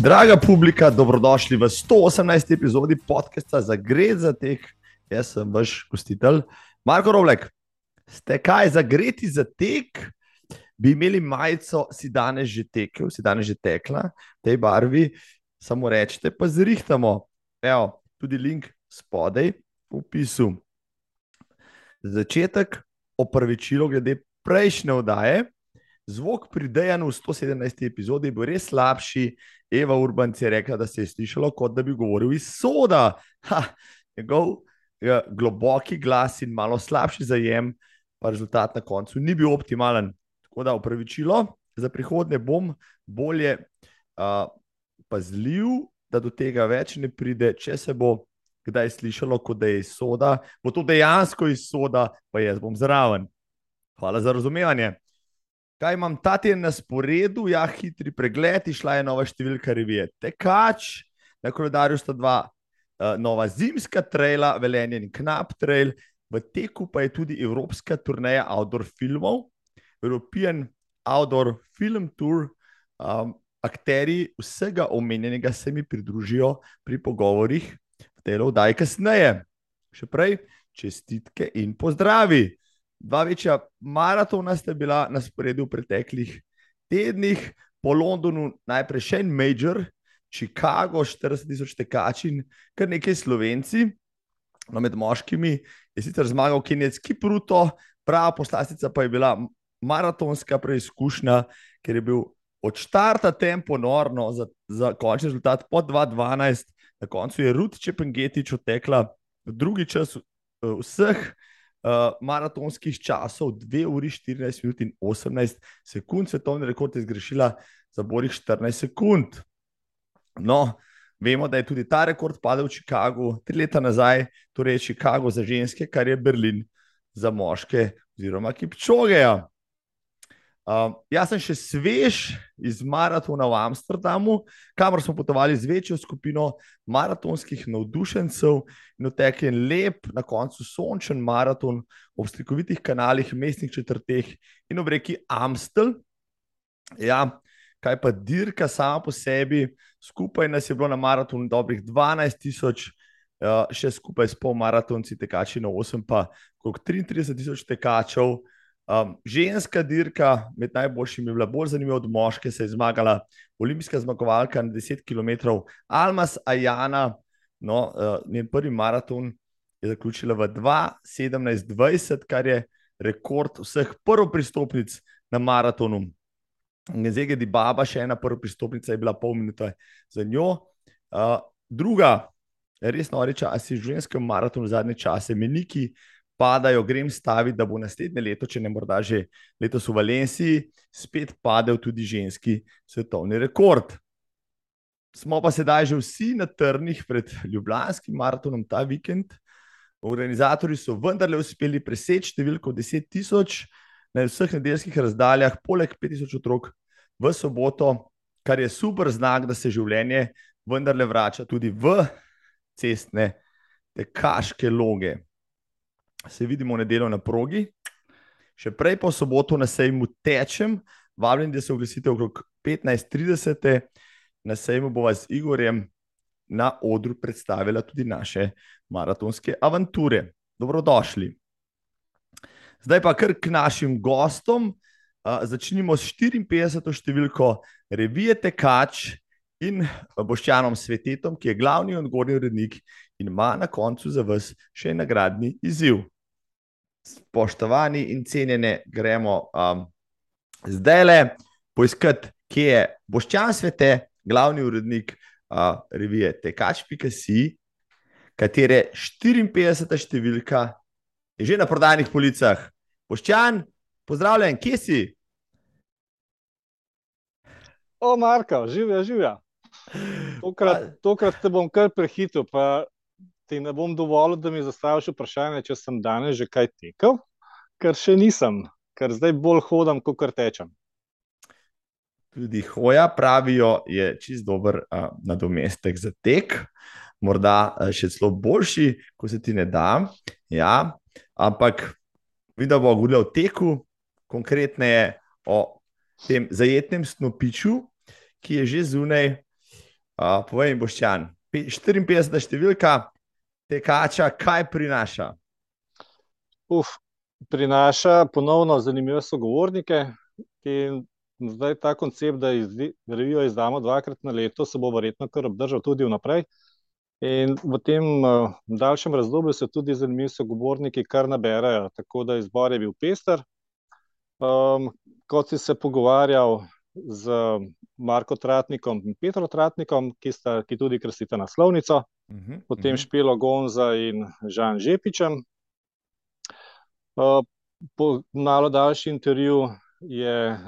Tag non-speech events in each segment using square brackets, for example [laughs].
Draga publika, dobrodošli v 118. epizodi podcasta za Gred za tek. Jaz sem vaš gostitelj, Marko Rovlek. Ste kaj za Greti za tek? Bi imeli majico, si danes že tekel, si danes že tekla v tej barvi, samo rečete, pa zrihtamo. Evo, tudi link spodaj v opisu. Začetek, opravičilo glede prejšnje oddaje. Zvok pri Dejanu v 117. epizodi je bil res slabši. Eva Urban je rekla, da se je slišalo, kot da bi govoril iz soda. Ha, njegov ja, globoki glas in malo slabši zajem, pa rezultat na koncu ni bil optimalen. Tako da upravičilo za prihodnje bom bolje uh, pazljiv, da do tega več ne pride, če se bo kdaj slišalo, kot da je iz soda, bo to dejansko iz soda, pa jaz bom zraven. Hvala za razumevanje. Kaj imam ta teden na sporedu? Ja, hitri pregled, išla je nova številka revije Tekač, na koledarju sta dva uh, nova zimska traila, Velenje in Knap trail, v teku pa je tudi evropska turneja outdoor filmov, European Outdoor Film Tour. Um, akteri vsega omenjenega se mi pridružijo pri pogovorih, v tej oddaji kasneje. Še prej, čestitke in pozdravi dva večja maratona sta bila na sporedu v preteklih tednih, po Londonu najprej še en Major, Chicago, 40 tisoč tekačin, kar nekaj slovenci, no med moškimi je sicer zmagal Kenijski Pruto, prava poslastica pa je bila maratonska preizkušnja, ker je bil od štarta tempo norno za, za končni rezultat po 2.12, na koncu je Ruth Čepengetič odtekla v drugi čas vseh uh, maratonskih časov, 2 uri 14 minut in 18 sekund, svetovni rekord je zgrešila za borih 14 sekund. No, vemo, da je tudi ta rekord padel v Chicagu tri leta nazaj, torej Chicago za ženske, kar je Berlin za moške, oziroma Kipčogeja. Uh, jaz sem še svež iz maratona v Amsterdamu, kamor smo potovali z večjo skupino maratonskih navdušencev in otekli lep, na koncu sončen maraton ob slikovitih kanalih, mestnih četrteh in ob reki Amstel. Ja, kaj pa dirka sama po sebi, skupaj nas je bilo na maratonu dobrih 12 tisoč, uh, še skupaj s pol maratonci tekači na 8, pa okrog 33 tisoč tekačev. Um, ženska dirka med najboljšimi je bila bolj zanimiva od moške, se je zmagala olimpijska zmagovalka na 10 km. Almas Ajana, no, uh, njen prvi maraton je zaključila v 2:17:20, kar je rekord vseh prvopristopnic na maratonu. Zdaj, di Baba, še ena prvopristopnica, je bila pol minute za njo. Uh, druga, res noriča, a si v ženskem maratonu zadnje čase, meniki padajo, grem staviti, da bo naslednje leto, če ne morda že letos v Valenciji, spet padel tudi ženski svetovni rekord. Smo pa sedaj že vsi na trnih pred Ljubljanskim maratonom ta vikend. Organizatori so vendarle uspeli preseči številko 10 tisoč na vseh nedeljskih razdaljah, poleg 5 tisoč otrok v soboto, kar je super znak, da se življenje vendarle vrača tudi v cestne tekaške loge se vidimo v nedeljo na progi, še prej v soboto na sejmu tečem, vabim, da se oglasite okrog 15:30. Na sejmu bova z Igorjem na odru predstavila tudi naše maratonske avanture. Dobrodošli. Zdaj pa kar k našim gostom. Začnimo s 54. številko revije Tekač in Boščanom Svetetom, ki je glavni odgovorni urednik in ima na koncu za vas še nagradni izziv. Spoštovani in cenjene, gremo um, zdaj le poiskati, kje je Boščan Svete, glavni urednik uh, revije Tekač.si, katere 54. številka je že na prodajnih policah. Boščan, pozdravljen, kje si? O, Marko, živijo, živijo. Tokrat, tokrat te bom kar prehitil, pa ti ne bom dovolil, da mi zastaviš vprašanje, če sem danes že kaj tekel, ker še nisem, ker zdaj bolj hodam, kot tečem. Tudi hoja, pravijo, je čist dober uh, nadomestek za tek, morda uh, še celo boljši, ko se ti ne da. Ja, ampak vidim, da bo govoril o teku, konkretneje o tem zajetnem snopiču, ki je že zunaj Uh, povej, Boščan, 54 številka tekača, kaj prinaša? Uf, prinaša ponovno zanimive sogovornike. In zdaj ta koncept, da izdi, revijo izdamo dvakrat na leto, se bo verjetno kar obdržal tudi vnaprej. In v tem uh, daljšem razdobju se tudi zanimivi sogovorniki kar naberajo, tako da izbor je bil pester. Um, kot si se pogovarjal z Marko Tratnikom in Petro Tratnikom, ki, sta, ki tudi krasita naslovnico, uh mhm, -huh, potem uh -huh. Špilo Gonza in Žan Žepičem. Uh, po malo daljši intervju je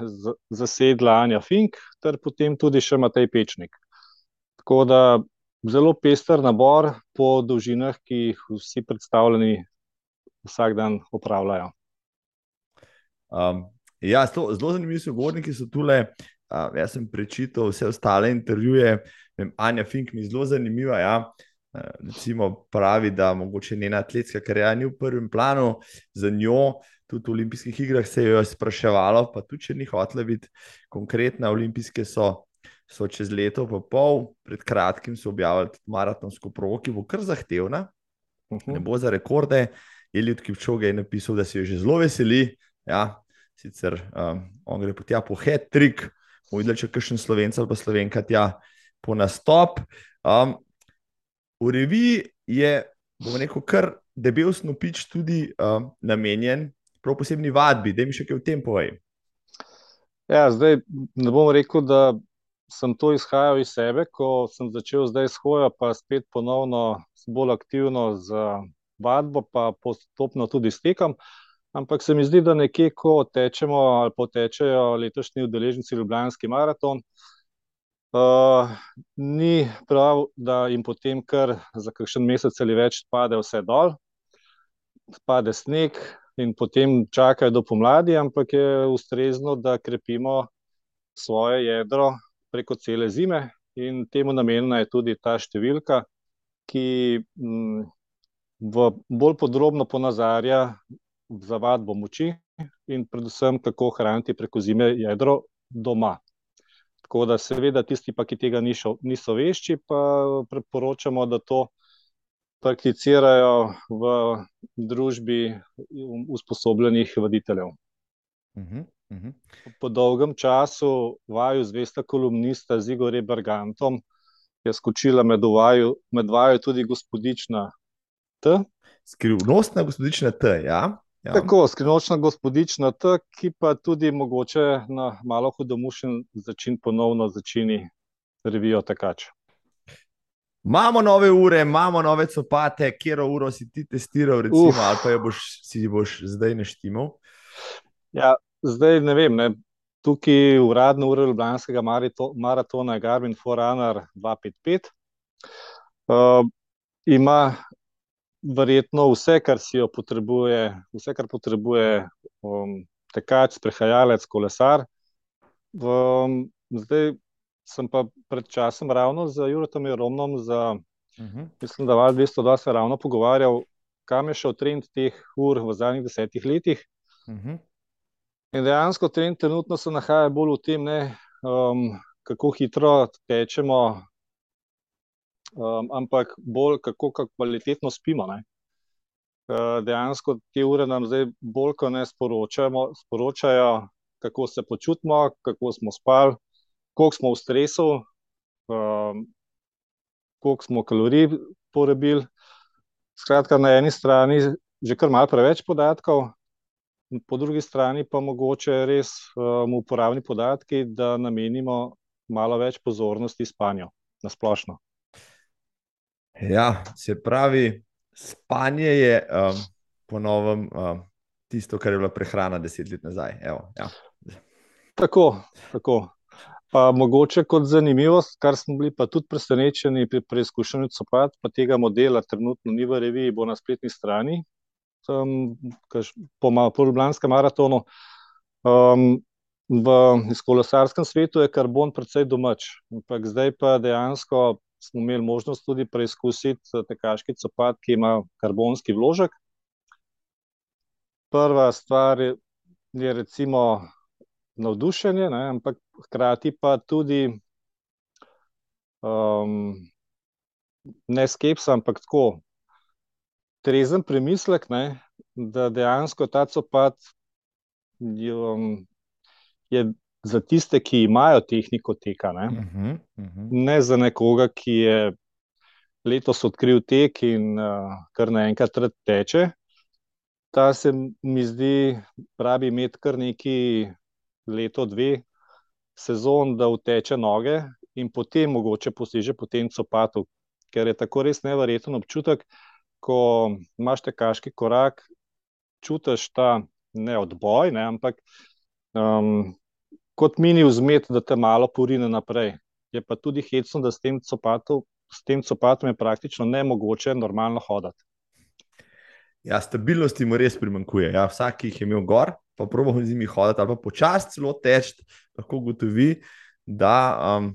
zasedla Anja Fink, ter potem tudi še Matej Pečnik. Tako da zelo pester nabor po dolžinah, ki jih vsi predstavljeni vsak dan opravljajo. Um, ja, zelo, zelo zanimivi so govorniki, so tukaj. Uh, jaz sem prečital vse ostale intervjuje, Vem, Anja Fink mi je zelo zanimiva. Ja. Uh, recimo pravi, da mogoče njena atletska karijera ni v prvem planu, za njo tudi v olimpijskih igrah se je spraševalo, pa tudi če ni hotela biti konkretna, olimpijske so, so čez leto pa pol, pred kratkim so objavili maratonsko progo, ki bo kar zahtevna, uh -huh. ne bo za rekorde. Eliot Kipčoge je napisal, da se je že zelo veseli, ja, sicer um, on gre po tja po hat-trick, videl, če kakšen slovenc ali pa slovenka tja po nastop. Um, v reviji je, bomo rekel, kar debel snopič tudi um, namenjen prav posebni vadbi, da mi še kaj v tem povej. Ja, zdaj ne bom rekel, da sem to izhajal iz sebe, ko sem začel zdaj s hojo, pa spet ponovno bolj aktivno z vadbo, pa postopno tudi s tekom. Ampak se mi zdi, da nekje, ko tečemo ali potečejo letošnji udeleženci Ljubljanski maraton, uh, ni prav, da jim potem kar za kakšen mesec ali več pade vse dol, pade sneg, in potem čakajo do pomladi, ampak je ustrezno, da krepimo svoje jedro preko cele zime, in temu namenjena je tudi ta številka, ki m, mm, v bolj podrobno ponazarja zavadbo moči in predvsem, kako hraniti preko zime jedro doma. Tako da, seveda, tisti, pa, ki tega niso, niso vešči, pa priporočamo, da to prakticirajo v družbi usposobljenih voditeljev. Uh -huh, uh -huh. Po dolgem času vaju zvesta kolumnista z Igorjem Bergantom je skočila med vaju, med vaju tudi gospodična T. Skrivnostna gospodična T, ja. Ja. Tako, skrivnostna gospodična ki pa tudi mogoče na malo hudomušen začin ponovno začini revijo Takač. Imamo nove ure, imamo nove copate, kjer uro si ti testiral, recimo, Uf. ali pa jo boš, si boš zdaj neštimal? Ja, zdaj ne vem. Ne. Tukaj uradno uro Ljubljanskega maratona je Garmin Forerunner 255. Uh, ima verjetno vse, kar si jo potrebuje, vse, kar potrebuje um, tekač, prehajalec, kolesar. Um, zdaj, sem pa pred časom ravno z Jurom Romnom, za, uh mhm. -huh. mislim, da Val 202 se ravno pogovarjal, kam je šel trend teh ur v zadnjih desetih letih. Uh mhm. -huh. In dejansko trend trenutno se nahaja bolj v tem, ne, um, kako hitro tečemo, um, ampak bolj kako, kako kvalitetno spimo. Ne. Dejansko te ure nam zdaj bolj, ko ne sporočajo, kako se počutimo, kako smo spali, koliko smo v stresu, um, koliko smo kalorij porabili. Skratka, na eni strani že kar malo preveč podatkov, po drugi strani pa mogoče res um, uporabni podatki, da namenimo malo več pozornosti spanju na splošno. Ja, se pravi, spanje je um, ponovem um, tisto, kar je bila prehrana deset let nazaj. Evo, ja. Tako, tako. Pa mogoče kot zanimivost, kar smo bili pa tudi presenečeni pri preizkušanju copat, pa tega modela trenutno ni v reviji, bo na spletni strani, um, po, po Ljubljanskem maratonu. Um, v kolosarskem svetu je karbon precej domač, ampak zdaj pa dejansko smo imeli možnost tudi preizkusiti tekaški copat, ki ima karbonski vložek. Prva stvar je, je recimo navdušenje, ne, ampak hkrati pa tudi um, ne skepsa, ampak tako trezen premislek, ne, da dejansko ta copat je, um, je za tiste, ki imajo tehniko teka, ne, Uh -huh, uh -huh. ne za nekoga, ki je letos odkril tek in uh, kar naenkrat teče. Ta se mi zdi, pravi, imeti kar neki leto, dve sezon, da uteče noge in potem mogoče poseže po tem copatu, ker je tako res neverjeten občutek, ko imaš tekaški korak, čutiš ta ne odboj, ne, ampak um, kot mini vzmet, da te malo porine naprej. Je pa tudi hecno, da s tem copatom, s tem copatom je praktično nemogoče normalno hoditi. Ja, stabilnosti mu res primanjkuje. Ja, vsak, ki jih je imel gor, pa probujemo z njimi hoditi, ali pa počasi celo teči, lahko ugotovi, da um,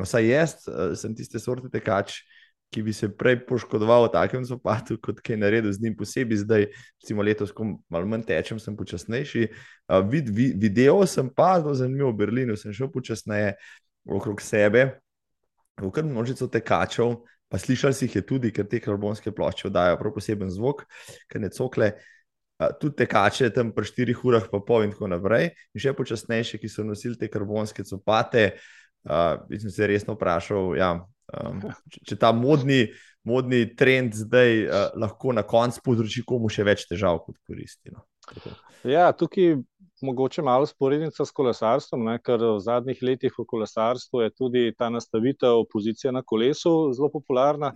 vsaj jaz uh, sem tiste sorte tekač, ki bi se prej poškodoval v takem zopatu, kot kaj naredil z njim posebej. Zdaj, recimo letos, ko malo manj tečem, sem počasnejši. Uh, vid, vid, video sem pa zelo zanimiv v Berlinu, sem šel počasneje okrog sebe, v kar množico tekačev. Pa slišali si jih tudi, ker te karbonske plošče dajo prav poseben zvok, ker ne cokle. Uh, tudi tekače tam pri 4 urah, pa pol in tako naprej, in še počasnejše, ki so nosili te karbonske copate. Uh, sem se resno vprašal, ja, um, če, če ta modni, modni trend zdaj uh, lahko na koncu povzroči komu še več težav kot koristi. No. Ja, tukaj mogoče malo sporednica s kolesarstvom, ne, ker v zadnjih letih v kolesarstvu je tudi ta nastavitev pozicije na kolesu zelo popularna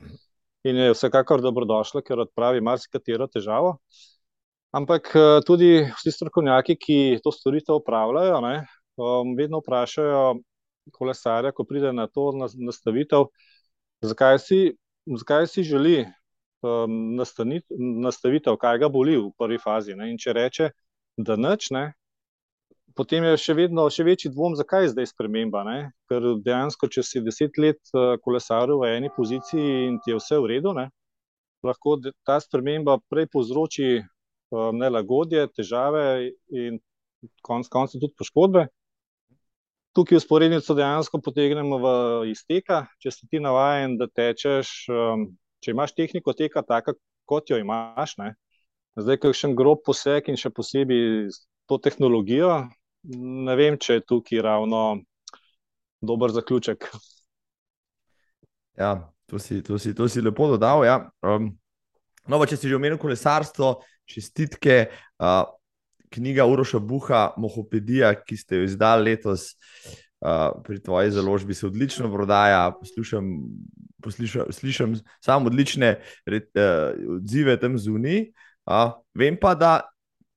in je vsekakor dobrodošla, ker odpravi marsikatero težavo. Ampak tudi vsi strokovnjaki, ki to storitev upravljajo, ne, um, vedno vprašajo kolesarja, ko pride na to nastavitev, zakaj si, zakaj si želi um, nastavitev, kaj ga boli v prvi fazi. Ne? In če reče, da nič, ne, potem je še vedno še večji dvom, zakaj je zdaj sprememba. Ne? Ker dejansko, če si deset let kolesaril v eni poziciji in ti je vse v redu, ne? lahko ta sprememba prej povzroči um, nelagodje, težave in konec koncev tudi poškodbe. Tukaj usporednico dejansko potegnemo v izteka. Če si ti navaden, da tečeš, um, če imaš tehniko teka, tako kot jo imaš, ne? zdaj, kakšen grob poseg in še posebej to tehnologijo, ne vem, če je tukaj ravno dober zaključek. Ja, to si, to si, to si lepo dodal. Ja. Um, no, če si že omenil kolesarstvo, čestitke. Uh, knjiga Uroša Buha, Mohopedija, ki ste jo izdali letos uh, pri tvoji založbi, se odlično prodaja. Poslušam, poslušam, slišam samo odlične red, uh, odzive tam zunaj. Uh, vem pa, da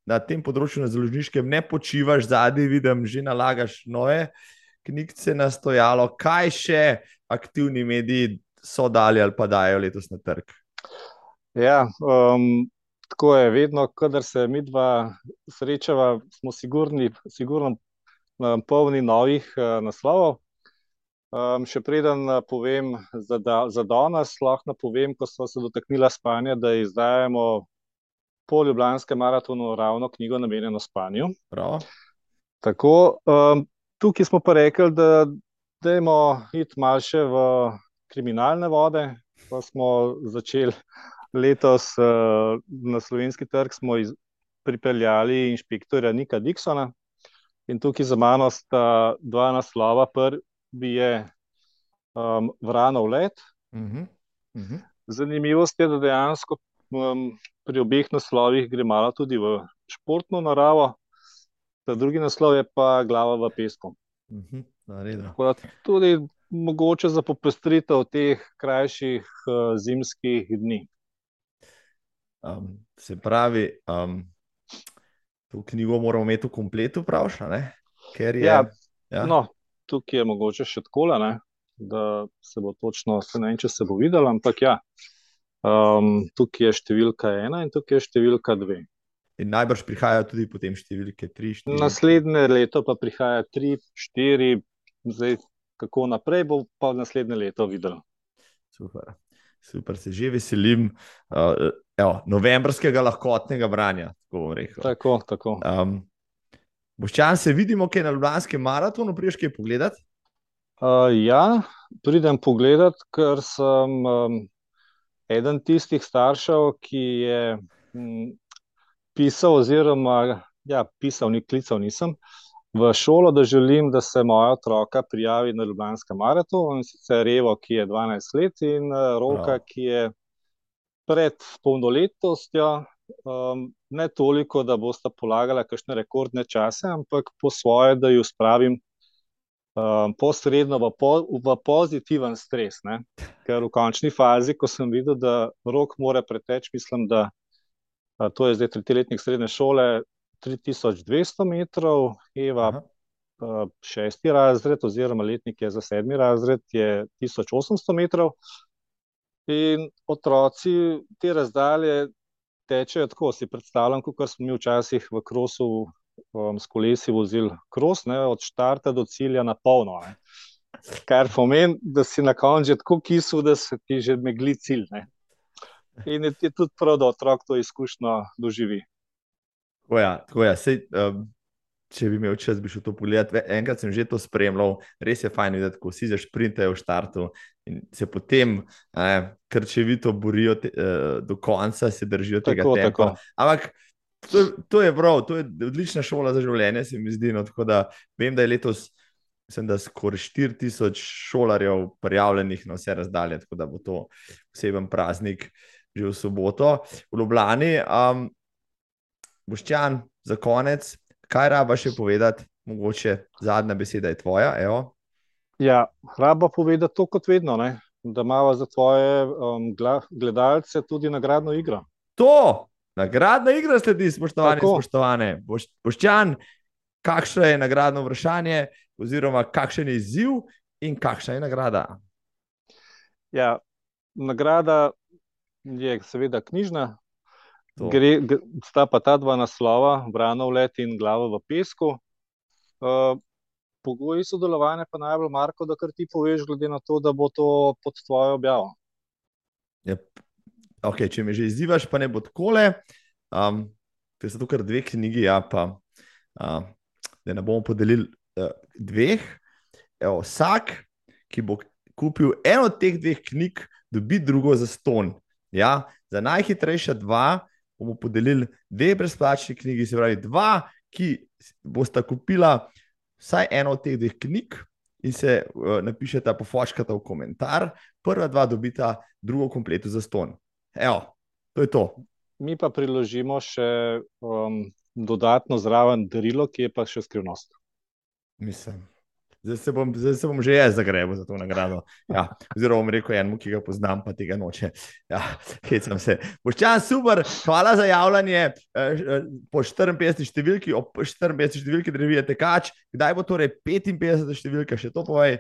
na tem področju, na založniškem, ne počivaš zadnji, vidim, že nalagaš nove knjige na stojalo. Kaj še aktivni mediji so dali ali pa dajo letos na trg? Ja, um, tako je, vedno, kadar se mi dva srečava, smo sigurni, sigurno um, polni novih uh, naslovov. Um, še preden uh, povem za, da, za danes, lahko povem, ko smo se dotaknili spanja, da izdajamo po Ljubljanskem maratonu ravno knjigo namenjeno spanju. Tako, um, tukaj smo pa rekli, da dajmo iti malce v kriminalne vode, pa smo začeli letos uh, na slovenski trg smo iz, pripeljali inšpektorja Nika Dixona in tukaj za mano sta dva naslova. Prvi je um, Vranov let. Uh -huh. Uh -huh. Zanimivost je, da dejansko um, pri obeh naslovih gre malo tudi v športno naravo, ta drugi naslov je pa Glava v pesku. Uh -huh. Da tudi mogoče za popestritev teh krajših uh, zimskih dni. Um, se pravi, um, to knjigo moramo imeti v kompletu, praviš? Je, ja, ja. No, tukaj je mogoče še tako, da se bo točno, ne vem, če se bo videl, ampak ja, um, tukaj je številka ena in tukaj je številka dve. In najbrž prihajajo tudi potem številke tri, štiri. Naslednje leto pa prihaja tri, štiri, zdaj kako naprej bo pa naslednje leto videl. Super. Super, se že veselim uh, evo, novembrskega lahkotnega branja. Tako, tako. tako. Um, Boščan, se vidimo, kaj na Ljubljanskem maratonu, priješ kaj pogledati? Uh, ja, pridem pogledat, ker sem um, eden tistih staršev, ki je um, pisal, oziroma ja, pisal, ni klical, nisem v šolo, da želim, da se moja otroka prijavi na Ljubljanska maraton in sicer Revo, ki je 12 let, in uh, Roka, Prav. ki je pred polnoletnostjo. Um, ne toliko, da bosta polagala kakšne rekordne čase, ampak po svoje, da ju spravim um, posredno v, po, v pozitiven stres. Ne? Ker v končni fazi, ko sem videl, da rok mora preteči, mislim, da a, to je zdaj tretjeletnik srednje šole, 3200 metrov, Eva, Aha. a, šesti razred, oziroma letnik je za sedmi razred, je 1800 metrov. In otroci te razdalje tečejo tako, si predstavljam, kot smo mi včasih v krosu um, s kolesi vozili kros, ne, od štarta do cilja na polno. Ne. Kar pomeni, da si na koncu že tako kisel, da se ti že megli cilj. Ne. In je, je tudi prav, da otrok to izkušnjo doživi. Tako ja, tako ja. Sej, um, če bi imel čas, bi šel to pogledat. Enkrat sem že to spremljal, res je fajn videti, ko vsi zašprintajo v štartu in se potem eh, krčevito borijo te, eh, do konca, se držijo tega Tako, tempa. tako. Ampak to, to je prav, to je odlična šola za življenje, se mi zdi. No, tako da vem, da je letos. Mislim, da je skoraj 4000 šolarjev prijavljenih na vse razdalje, tako da bo to poseben praznik že v soboto v Ljubljani. Um, Boščan, za konec, kaj raba še povedati? Mogoče zadnja beseda je tvoja. Evo. Ja, raba povedati to kot vedno, ne? da imamo za tvoje um, gledalce tudi nagradno igro. To, nagradna igra sledi, spoštovani, Tako. spoštovane. Boš, boščan, kakšno je nagradno vprašanje, oziroma kakšen je izziv in kakšna je nagrada? Ja, nagrada je seveda knjižna, To. Gre, sta pa ta dva naslova, Branov let in Glava v pesku. Uh, pogoji sodelovanja pa najbolj, Marko, da kar ti poveš, glede na to, da bo to pod tvojo objavo. Je, okay, če me že izzivaš, pa ne bo takole. Um, ker so to kar dve knjigi, ja, pa uh, da ne bomo podelili uh, dveh. Evo, vsak, ki bo kupil eno od teh dveh knjig, dobi drugo za ston. Ja, za najhitrejša dva bomo podelili dve brezplačni knjigi, se pravi, dva, ki bosta kupila vsaj eno od teh dveh knjig. In se uh, napišete, pofočkate v komentar, prva dva dobita drugo kompleto za ston. Evo, to je to. Mi pa priložimo še um, dodatno zraven darilo, ki je pa še skrivnost. Mislim. Zdaj se, bom, zdaj se bom že jaz zagrebil za to nagrado. Ja, oziroma, bom rekel enemu, ki ga poznam, pa tega noče. Ja, hecam se. Boščan, super, hvala za javljanje eh, po 54 številki, ob 54 številki drevije tekač. Kdaj bo torej 55 številka, še to povej?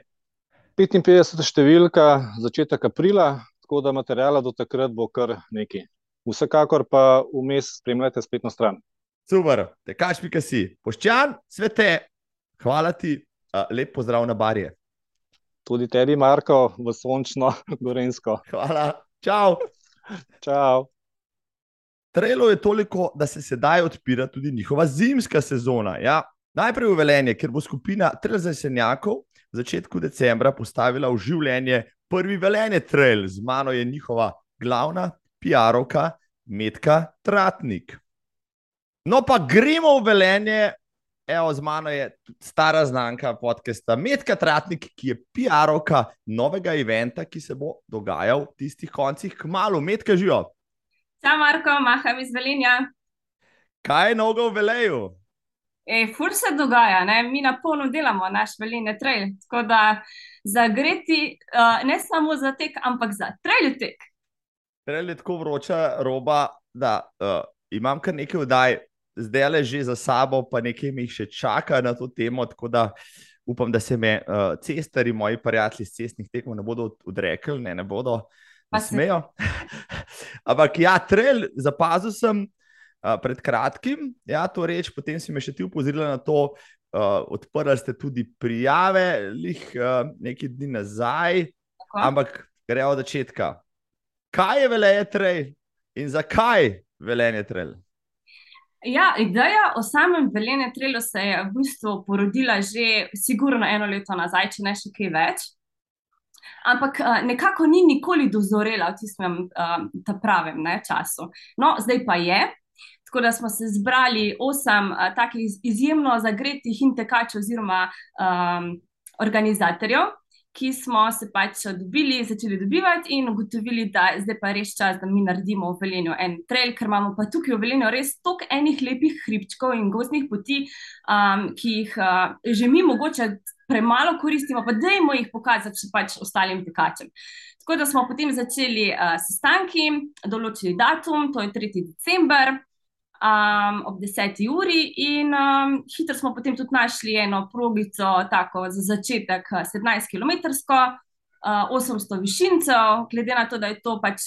55. številka, začetek aprila, tako da materijala do takrat bo kar nekaj. Vsekakor pa vmes spremljate spletno stran. Super, tekač pika si. Boščan, svete, hvala ti, lep pozdrav na barje. Tudi tebi, Marko, v sončno [laughs] Gorensko. Hvala, čau. Čau. Trelo je toliko, da se sedaj odpira tudi njihova zimska sezona. Ja, najprej v Velenje, ker bo skupina Trail Zasenjakov v začetku decembra postavila v življenje prvi Velenje Trail. Z mano je njihova glavna PR-ovka Metka Tratnik. No, pa gremo v Velenje. Evo, z mano je stara znanka podcasta Metka Tratnik, ki je PR-ovka novega eventa, ki se bo dogajal v tistih koncih k malu. Metka živijo. Čau, Marko, maham iz Velenja. Kaj je nogo v Veleju? Ej, fur se dogaja, ne? mi na polno delamo naš Velenje trail. Tako da zagreti uh, ne samo za tek, ampak za trail tek. Trail je tako vroča roba, da uh, imam kar nekaj vdaj, zdaj le že za sabo, pa nekaj mi še čaka na to temo. Tako da upam, da se me uh, cestari, moji prijatelji z cestnih tekmov ne bodo od- odrekli, ne, ne bodo. Ne smejo. [laughs] Ampak ja, trail, zapazil sem uh, pred kratkim, ja, to reč, potem si me še ti upozorila na to, uh, odprli ste tudi prijave, lih uh, nekaj dni nazaj, Tako. ampak gremo od začetka. Kaj je veleje trail in zakaj velenje trail? Ja, ideja o samem Velene Trelu se je v bistvu porodila že sigurno eno leto nazaj, če ne še kaj več. Ampak uh, nekako ni nikoli dozorela v tistem uh, pravem ne, času. No, zdaj pa je. Tako da smo se zbrali osem uh, takih izjemno zagretih in tekačev, oziroma um, organizatorjev, ki smo se pač dobili, začeli dobivati in ugotovili, da je zdaj pa res čas, da mi naredimo v Velenju en trail, ker imamo pa tukaj v Velenju res toliko enih lepih hribčkov in gozdnih poti, um, ki jih uh, že mi mogoče premalo koristimo, pa dajmo jih pokazati še pač ostalim tekačem. Tako da smo potem začeli uh, sestanki, določili datum, to je 3. december um, ob 10. uri, in um, hitro smo potem tudi našli eno progico, tako za začetek 17 km, uh, 800 višincev, glede na to, da je to pač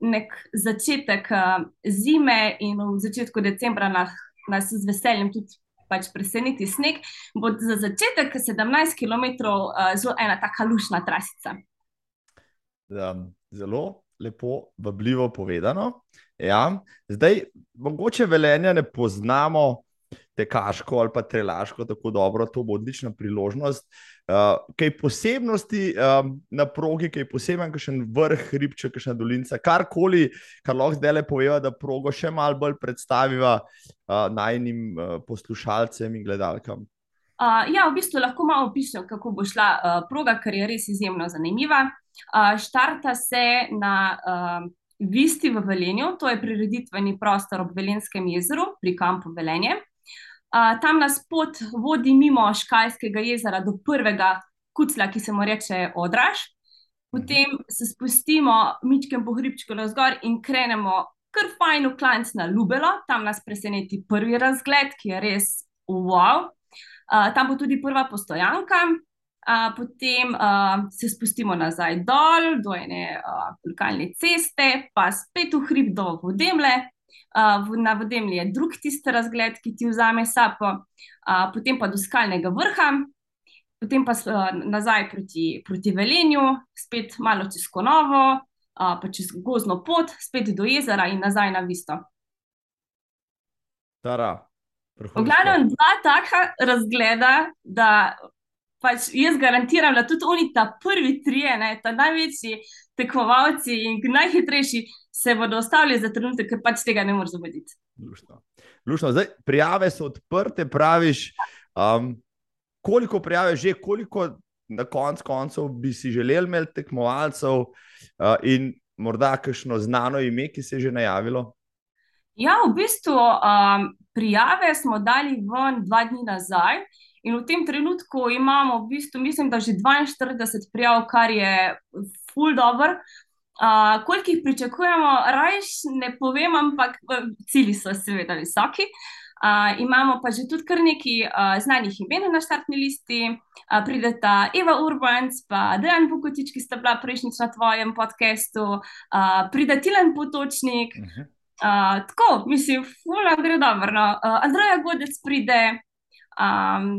nek začetek uh, zime in v začetku decembra nah, nas z veseljem tudi. Pač preseneti sneg, bo za začetek 17 km uh, zelo ena tako lušna trasica. Um, zelo lepo, vabljivo povedano. Ja. Zdaj, mogoče velenja ne poznamo tekaško ali pa trelaško tako dobro, to bo odlična priložnost. Uh, kaj posebnosti um, na progi, kaj poseben, kakšen vrh, hribček, kakšna dolinca, karkoli, kar lahko zdaj le poveva, da progo še malo bolj predstaviva uh, najnim uh, poslušalcem in gledalkam. Ja, v bistvu lahko malo opišem, kako bo šla uh, proga, ker je res izjemno zanimiva. Uh, štarta se na uh, Visti v Velenju, to je prireditveni prostor ob Velenskem jezeru pri kampu Velenje. Uh, tam nas pot vodi mimo Škajskega jezera do prvega kucla, ki se mu reče Odraž. Potem se spustimo mičkem po hribčku na zgor in krenemo kar fajn v klanc na Lubelo. Tam nas preseneti prvi razgled, ki je res wow. Uh, tam bo tudi prva postojanka, potem uh, se spustimo nazaj dol, do ene uh, lokalne ceste, pa spet v hrib do vodemle. Uh, na vodemlji je drug tisti razgled, ki ti vzame sapo, uh, potem pa do skalnega vrha, potem pa uh, nazaj proti, proti Velenju, spet malo čez Konovo, uh, pa čez gozdno pot, spet do jezera in nazaj na Visto. V glavnem, dva taka razgleda, da pač jaz garantiram, da tudi oni, ta prvi trije, ne, ta največji tekmovalci in najhitrejši, se bodo ostavili za trenutek, ker pač tega ne moreš zavoditi. Lušno. Lušno. Zdaj, prijave so odprte, praviš. Um, koliko prijave že, koliko na konc koncev bi si želeli imeti tekmovalcev uh, in morda kakšno znano ime, ki se je že najavilo? Ja, v bistvu um, prijave smo dali ven dva dni nazaj. In v tem trenutku imamo, v bistvu, mislim, da že 42 prijav, kar je full dobro. Uh, koliko jih pričakujemo, rajš ne povem, ampak cilji so seveda visoki. Uh, imamo pa že tudi kar nekaj uh, znanih imen na štartni listi, uh, prideta Eva Urbans, pa Dejan Vukotič, ki sta bila prejšnjič na tvojem podkastu, uh, pride Tilan Potočnik. Uh -huh. Uh, tako, mislim, fulano gre dobro. No. Uh, Andreja Godec pride, Um,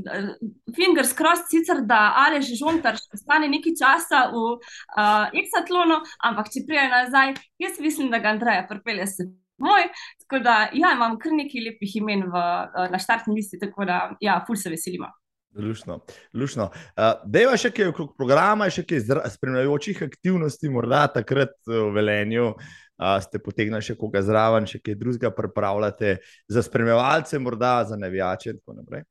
fingers crossed, sicer da že žontar še ostane nekaj časa v uh, Exatlonu, ampak če prije nazaj, jaz mislim, da ga Andreja pripelje se moj. Tako da ja, imam kar nekaj lepih imen v, na štartni listi, tako da ja, ful se veselimo. Lušno. Lušno. Uh, Deva še kaj okrog programa, še kaj spremljajočih aktivnosti, morda takrat v Velenju. Uh, ste potegnili še koga zraven, še kaj drugega pripravljate za spremljevalce, morda za navijače in tako naprej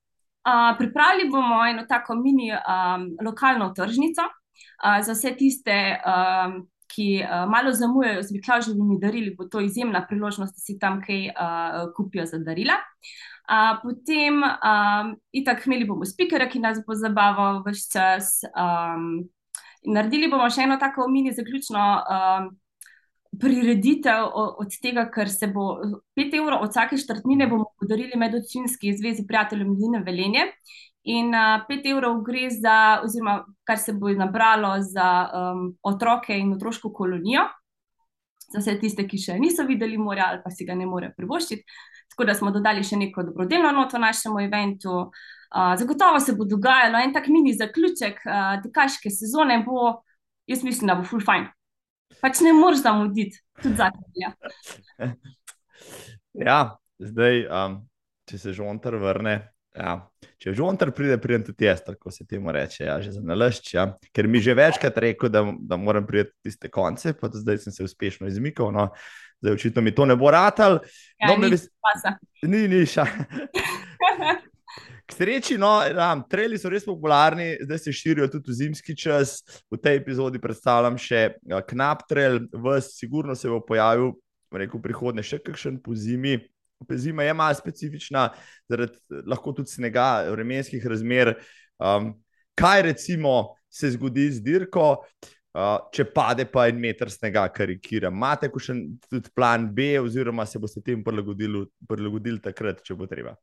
pripravili bomo eno tako mini um, lokalno tržnico uh, za vse tiste, um, ki uh, malo zamujajo z Miklažovimi darili, bo to izjemna priložnost, da si tam kaj uh, kupijo za darila. Uh, potem, um, itak, imeli bomo spikere, ki nas bo zabaval vse čas. Um, naredili bomo še eno tako mini zaključno. Um, prireditev od tega, ker se bo 5 evrov od vsake štartnine bomo podarili medicинski zvezi prijateljev Medine Velenje. In uh, 5 evrov gre za, oziroma kar se bo nabralo za um, otroke in otroško kolonijo, za vse tiste, ki še niso videli morja ali pa si ga ne morejo privoščiti. Tako da smo dodali še neko dobrodelno noto našemu eventu. Uh, zagotovo se bo dogajalo en tak mini zaključek uh, tekaške sezone, bo, jaz mislim, da bo full fine pač ne moreš zamuditi, tudi za tebe. [laughs] Ja, zdaj, um, če se žontar vrne. Ja. Če žontar pride, pridem tudi jaz, tako se temu reče, ja, že za nalašč. Ja. Ker mi že večkrat rekel, da, da moram priti tiste konce, pa zdaj sem se uspešno izmikal. No. Zdaj očitno mi to ne bo ratal. Ja, no, ni ves... časa. ni, ni ša. [laughs] K sreči, no, ja, treli so res popularni, zdaj se širijo tudi v zimski čas. V tej epizodi predstavljam še uh, knap trail, vas, sigurno se bo pojavil, rekel, prihodne še kakšen po zimi. Zima je malo specifična, zaradi lahko tudi snega, vremenskih razmer. Um, kaj recimo se zgodi z dirko, uh, če pade pa en meter snega, karikira? Imate še tudi plan B, oziroma se boste tem prilagodili, prilagodili takrat, če bo treba?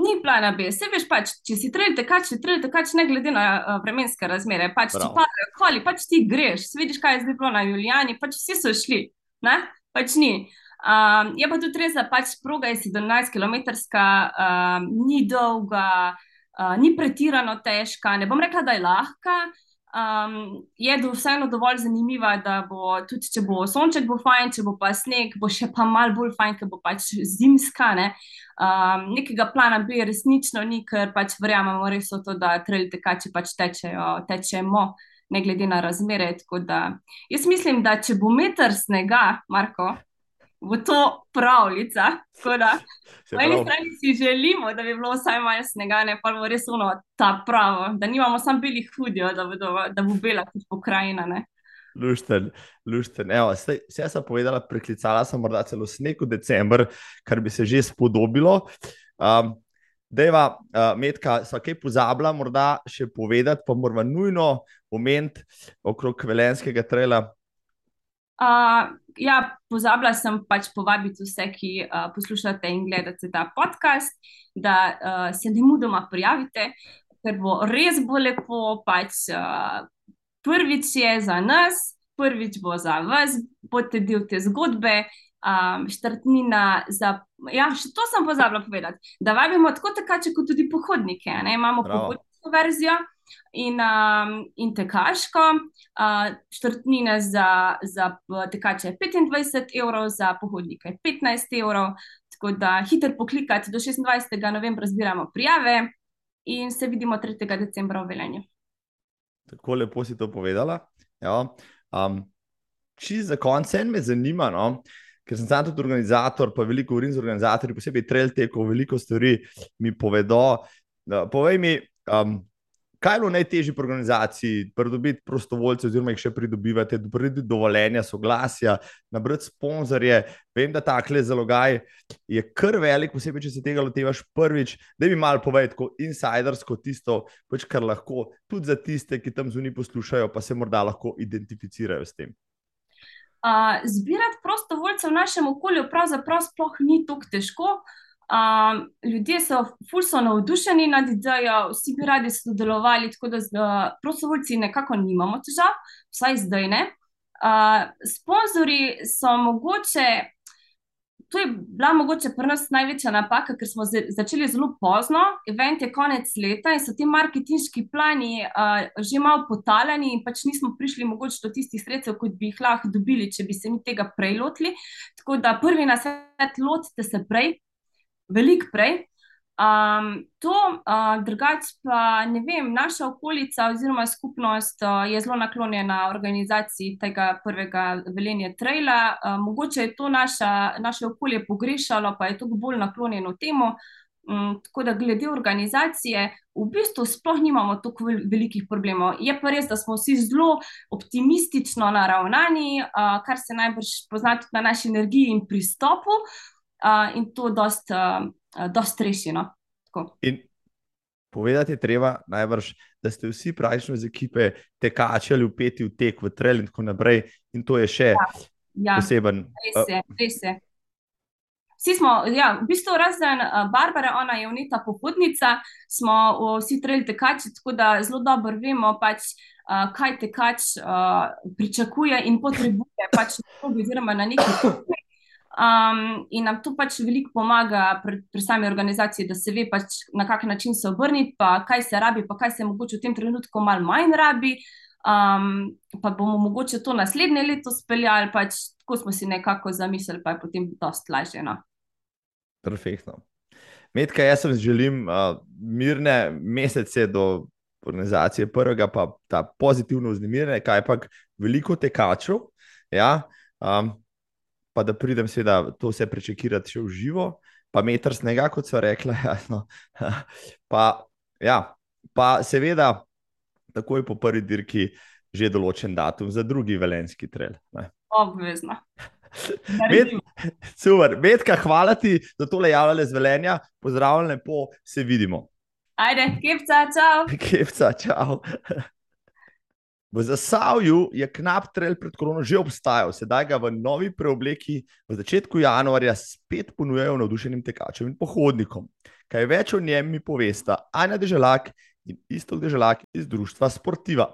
Ni plana B, se veš, pač, če si trelj tekač, si trelj tekač, ne glede na uh, vremenske razmere. Pač, če Prav. padajo koli, pač ti greš. Saj Vidiš, kaj je zdaj bilo na Julijani, pač vsi so šli. Ne? Pač ni. Um, je pa tudi res, da pač proga je 17 km, um, ni dolga, uh, ni pretirano težka. Ne bom rekla, da je lahka. Um, je do, vseeno dovolj zanimiva, da bo tudi, če bo sonček, bo fajn, če bo pa sneg, bo še pa mal bolj fajn, ker bo pač zimska. Ne? Um, nekega plana B resnično ni, ker pač verjamemo res v to, da trail tekači pač tečejo, tečemo, ne glede na razmere. Da jaz mislim, da če bo meter snega, Marko, bo to pravljica. Da [laughs] po eni strani si želimo, da bi bilo vsaj malo snega, ne pa bo res ono ta pravo, da nimamo samo belih hudijo, da, bodo, da bo bela kot pokrajina. Ne? Lušten, lušten. Evo, saj, vse sem povedala, preklicala sem morda celo sneg v decembr, kar bi se že spodobilo. Um, Deva, uh, Metka, so kaj pozabila, morda še povedati, pa moramo nujno omeniti okrog Velenskega trela. Uh, ja, pozabila sem pač povabiti vse, ki uh, poslušate in gledate ta podcast, da uh, se ne mudoma prijavite, ker bo res bo lepo. Pač, uh, prvič je za nas, prvič bo za vas, boste del te zgodbe. Um, štartnina za. Ja, še to sem pozabila povedati. Da vabimo tako tekače, kot tudi pohodnike. Ne? Imamo pohodniško verzijo in, um, in tekaško. Uh, štartnina za, za p- tekače je 25 evrov, za pohodnike je 15 evrov. Tako da hiter poklikati, do 26. novembra zbiramo prijave in se vidimo 3. decembra v Velenju. Tako lepo si to povedala. Ja. Um, Čisto za konec me zanima, no? ker sem sam tudi organizator, pa veliko govorim z organizatorji, posebej trail tekov, veliko stvari mi povedo. Povej mi, um, kaj je bilo najtežje pri organizaciji, pridobiti prostovoljce, oziroma jih še pridobivate, pridobiti dovoljenja, soglasja, nabrati sponzorje. Vem, da takle zalogaj je kar velik, posebej, če se tega lotevaš prvič. Da bi malo povedal, tako insidersko tisto, pač kar lahko tudi za tiste, ki tam zunaj poslušajo, pa se morda lahko identificirajo s tem. Uh, zbirati prostovoljce v našem okolju pravzaprav sploh ni tako težko. Um, ljudje so ful so navdušeni nad idejo, vsi bi radi sodelovali, tako da z uh, prostovoljci nekako nimamo težav, vsaj zdaj ne. Uh, sponzorji so mogoče, to je bila mogoče pri nas največja napaka, ker smo začeli zelo pozno, event je konec leta in so ti marketinški plani uh, že malo potaljeni in pač nismo prišli mogoče do tistih sredstev, kot bi jih lahko dobili, če bi se mi tega prej lotili. Tako da prvi nasvet, lotite se prej, veliko prej. Um, to, uh, drugače pa ne vem, naša okolica oziroma skupnost uh, je zelo naklonjena organizaciji tega prvega velenja traila. Uh, mogoče je to naša, naše okolje pogrešalo, pa je tako bolj naklonjeno temu. Um, tako da glede organizacije, v bistvu sploh nimamo tako vel- velikih problemov. Je pa res, da smo vsi zelo optimistično naravnani, uh, kar se najbrž pozna tudi na naši energiji in pristopu, uh, in to dost. Uh, dost rešeno. Tako. In povedati je treba, najbrž, da ste vsi praktično iz ekipe tekači ali upeti v tek, v trail in tako naprej. In to je še Ja, poseben. res je, res je. Vsi smo, ja, v bistvu razen Barbara, ona je unita pohodnica, smo vsi trail tekači, tako da zelo dobro vemo, pač, kaj tekač uh, pričakuje in potrebuje pač oziroma na neki progi. Um, in nam to pač veliko pomaga pri, pri sami organizaciji, da se ve, pač, na kak način se obrniti, pa kaj se rabi, pa kaj se mogoče v tem trenutku malo manj rabi. Um, pa bomo mogoče to naslednje leto speljali, pač tako smo si nekako zamislili, pa je potem dost lažje. No. Perfektno. Medka, jaz sem želim uh, mirne mesece do organizacije prvega, pa ta pozitivno vznemirjenje, kaj pa veliko tekačev. Ja, um, pa da pridem, seveda, to vse prečekirati še v živo, pa meter snega, kot so rekla. [laughs] Jasno. pa, ja, pa seveda, takoj po prvi dirki, že določen datum za drugi velenski trel. Obvezno. [laughs] Med, super, Medka, hvala ti za tole javljanje z velenja. Pozdravljen, lepo se vidimo. Ajde, kepca, čau. Kepca, čau. [laughs] V Zasavju je knap trail pred korono že obstajal, sedaj ga v novi preobleki v začetku januarja spet ponujajo navdušenim tekačem in pohodnikom. Kaj več o njem mi povesta Anja Deželak in isto Deželak iz društva Sportiva.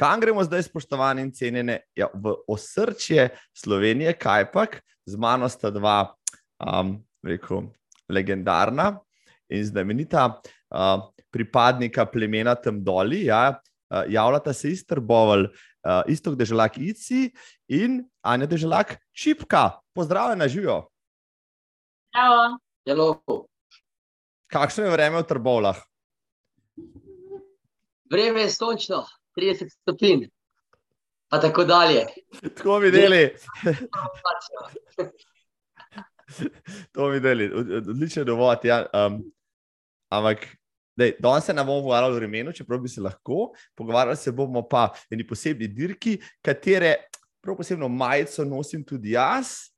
Kam gremo zdaj, spoštovane in cenjene, ja, v osrčje Slovenije, kaj pa, z mano sta dva, um, rekel, legendarna in znamenita uh, pripadnika plemena tam doli. Ja, uh, javljata se iz Trbovel, uh, isto deželak Ici in Anja deželak Čipka. Pozdravljena, živijo. Hello. Kakšno je vreme v Trbovlah? Vreme je sončno, 30 stopinj, pa tako dalje. Tako videli. [laughs] to videli, odličen dovod. Ja. Um, ampak danes se ne bomo pogovarjali o vremenu, čeprav bi se lahko, pogovarjali se bomo pa o eni posebni dirki, katere prav posebno majico nosim tudi jaz.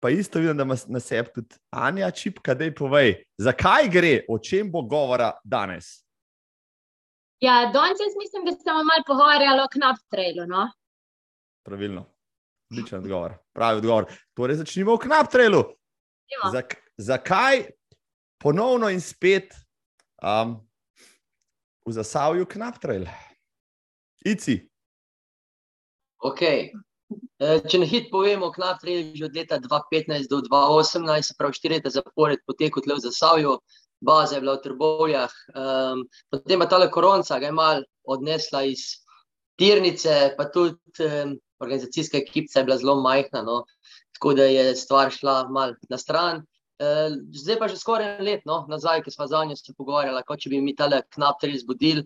Pa isto vidim, da ima na sebi tudi Anja Čipka, da je povej, zakaj gre, o čem bo govora danes. Ja, danes jaz mislim, da se bomo malo pogovarjali o knap trailu. No? Pravilno. Odličen odgovor. Pravi odgovor. Torej, začnimo v knap trailu. Zak, zakaj ponovno in spet um, v zasavju knap trail? Ici. Okay. Če na hitro povemo, knap trail je že od leta 2015 do 2018, se pravi štiri leta zapored potekel tle v zasavju, baza je bila v Trbovljah. Um, potem pa tale koronca ga je mal odnesla iz tirnice, pa tudi um, organizacijska ekipa je bila zelo majhna, no, tako da je stvar šla mal na stran. Uh, zdaj pa že skoraj en let no, nazaj, ki smo za njo se pogovarjali, kot če bi mi tale knap tri zbudili.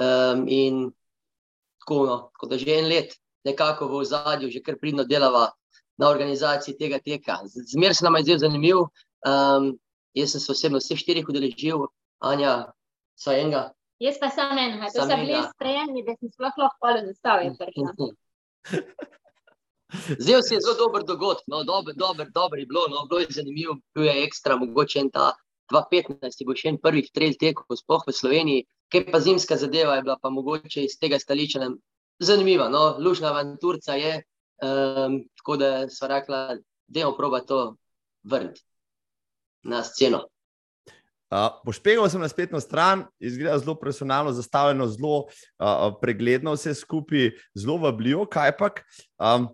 Um, in tako, no, tako da že en let nekako v ozadju, že kar pridno delava na organizaciji tega teka. Zmer se nam je zdel zanimiv. Um, jaz sem se osebno vseh štirih udeležil, Anja, saj enega. Jaz pa sem en, to so bili sprejemni, da sem sploh lahko zastavil. [laughs] Zdaj se je zelo dober dogodek, no, dober, dober, dober je bilo, no, bilo je zanimivo, bil je ekstra, mogoče en ta 2015, je bil še en prvih trail tekov, sploh v Sloveniji, kaj pa zimska zadeva je bila pa mogoče iz tega stališča zanimiva, no, lušna avanturca je, um, tako da sva rekla, dejmo proba to vrniti na sceno. Uh, Pošpegal sem na spletno stran, izgleda zelo profesionalno, zastavljeno, zelo uh, pregledno, vse skupaj, zelo vabljivo. Kaj pa, um,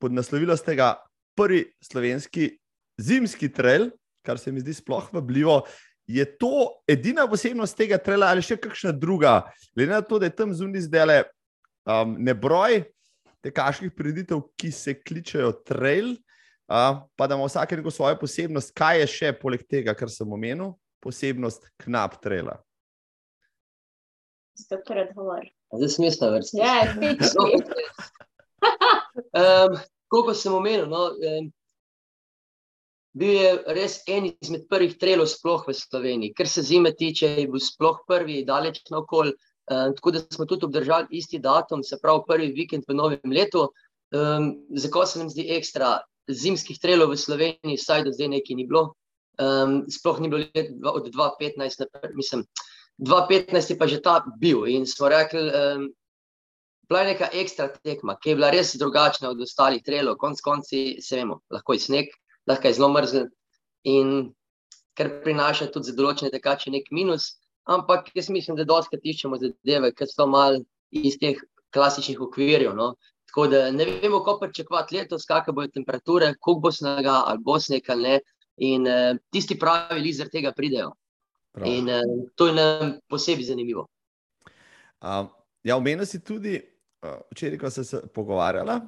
pod naslovilo ste ga prvi slovenski zimski trail, kar se mi zdi sploh vabljivo. Je to edina posebnost tega traila ali še kakšna druga? Glede na to, da je tam zunaj zdaj um, nebroj tekaških preditev, ki se kličejo trail, uh, pa da ima vsak neko svojo posebnost, kaj je še poleg tega, kar sem omenil, posebnost knap traila. Zdaj smisla vrsti. Ja, [laughs] [laughs] um, Koliko sem omenil, no, um, bil je res en izmed prvih trailov sploh v Sloveniji, ker se zime tiče, je bil sploh prvi, daleč na okol. Um, tako da smo tudi obdržali isti datum, se pravi prvi vikend v novem letu. Um, zakaj se nam zdi ekstra? Zimskih trailov v Sloveniji, vsaj do zdaj, nekaj ni bilo. Um, sploh ni bilo let od 2015, mislim, 2015 je pa že ta bil. In smo rekli, um, bila je neka ekstra tekma, ki je bila res drugačna od ostalih trailov. Konec konci, se vemo, lahko je sneg, lahko je zelo mrzel in kar prinaša tudi za določene tekače nek minus. Ampak jaz mislim, da dosti tiščemo zadeve, ker so mal iz teh klasičnih okvirjev. No. Tako da ne vemo, kako pričakovati letos, kakšne bodo temperature, koliko bo snega ali bo sneg ali ne. In uh, tisti pravi lizer tega pridejo. Prav. In uh, to je nam posebej zanimivo. Um, ja, omenil si tudi, včeraj, ko sem se pogovarjala,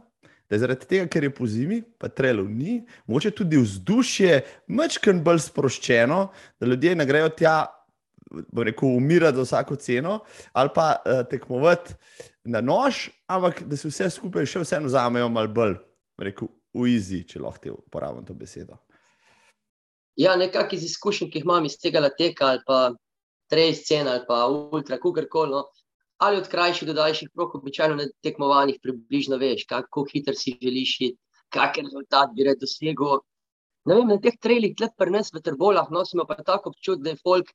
da je zaradi tega, ker je po zimi, pa trelo ni, mogoče tudi vzdušje mačken bolj sproščeno, da ljudje ne grejo tja, bo rekel, umirati za vsako ceno ali pa uh, tekmovati na nož, ampak da se vse skupaj še vseeno vzamejo malo bolj, rekel, v izi, če lahko uporabim to besedo. Ja, nekako iz izkušenj, ki jih imam iz tega leteka ali pa trej scena ali pa ultra, kukorkoli. No, ali od krajših do daljših prog, običajno na tekmovanjih približno veš, kako hitro si želiš iti, kakšen rezultat bi rad dosegel. Ne vem, na teh trelih, tleh pri nas v Trbolah, no, smo pa tako občutili, da je folk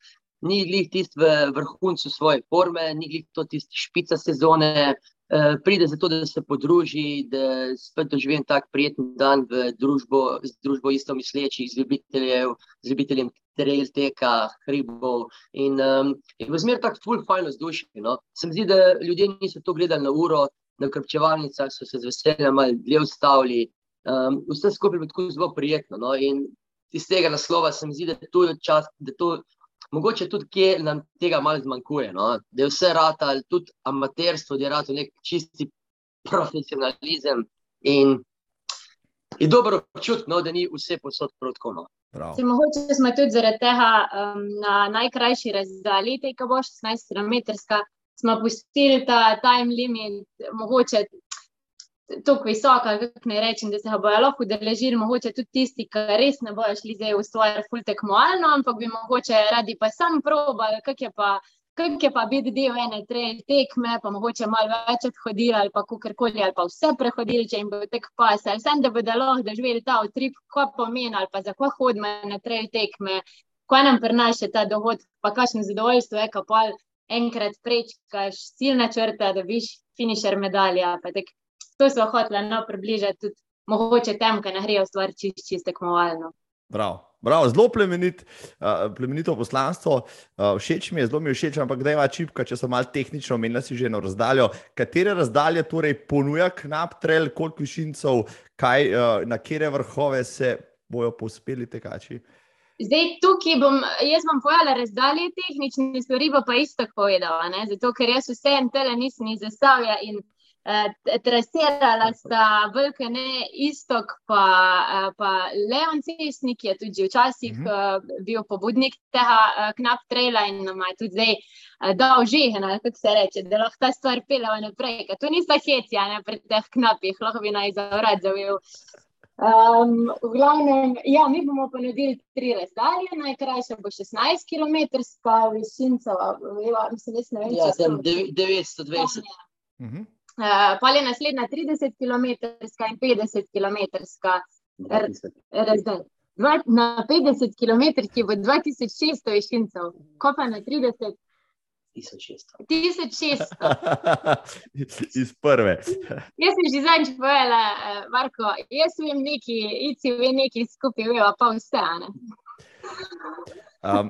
ni glih tisti v vrhuncu svoje forme, ni glih to tisti špica sezone, eh, pride zato, da se podruži, da spet doživim tak prijeten dan v družbo, z družbo isto mislečih, z ljubiteljem trail teka, hribov. In um, je bilo zmeraj tako full fajn vzdušje. No? Se mi zdi, da ljudje niso to gledali na uro, na krpčevalnicah so se z veseljem malo dlje ustavili. Um, vse skupaj je bilo tako zelo prijetno. No? In iz tega naslova se mi zdi, da to je čas, da to. Mogoče tudi, kje nam tega malo zmanjkuje. No? Da je vse rado, ali tudi amaterstvo, da je rado nek čisti profesionalizem. In je dobro občutiti, no, da ni vse posod protko. No? Se, mogoče smo tudi zaradi tega um, na najkrajši razdalji, ki bo 16 km, smo pustili ta time limit, mogoče tako visok, kako ne rečem, da se ga bojo lahko udeležili, mogoče tudi tisti, ki res ne bojo šli zdaj v svoje full tekmovalno, ampak bi mogoče radi pa sam probali, kak je pa kaj je pa biti del ene tekme, pa mogoče malo več odhodili ali pa kakorkoli, ali pa vse prehodili, če jim bo tek pas, ali vsem, da bodo lahko doživeli ta utrip, ko pomeni, ali pa za ko hodimo na trail tekme, ko nam prinaša ta dohod, pa kakšno zadovoljstvo je, ko pa enkrat prečkaš ciljne črte, da biš finišer medalja. To so hotele no, približati tudi mogoče tem, ki nahrijo stvar čist, čist tekmovalno. Prav. Bravo, zelo plemenit, uh, plemenito poslanstvo. Uh, všeč mi je, zelo mi je všeč, ampak da ima čipka, če so malo tehnično, omenila si že eno razdaljo. Katere razdalje torej ponuja knap trail, koliko višincev, kaj, uh, na kere vrhove se bojo pospeli tekači? Zdaj, tukaj bom, jaz bom povedala razdalje tehnične stvari, pa isto povedala, ne? zato ker jaz vse en tele nisem iz Zasavja in Eh, trasirala sta Vulkane, istok, pa, eh, pa Leon Cesnik, ki je tudi včasih mm -hmm. bil pobudnik tega knap traila in nam je tudi zdaj dal žehen, kako se reče, da lahko ta stvar peleva naprej. To ni sta hecija ne, pri teh knapih, lahko bi naj zavrad zavil. Um, v glavnem, ja, mi bomo ponudili tri razdalje, najkrajša bo 16 km, višinca, mislim, da ne vem. Ja, 920. Mm -hmm. Uh, pa je naslednja 30 km in 50 km razdalja. Na 50 km bo 2600 višincev, ko pa na 30. 1600. 1600. Iz prve. jaz sem že zadnjič povedala, uh, Marko, jaz vem neki, ici ve neki skupaj, veva pa vse. um,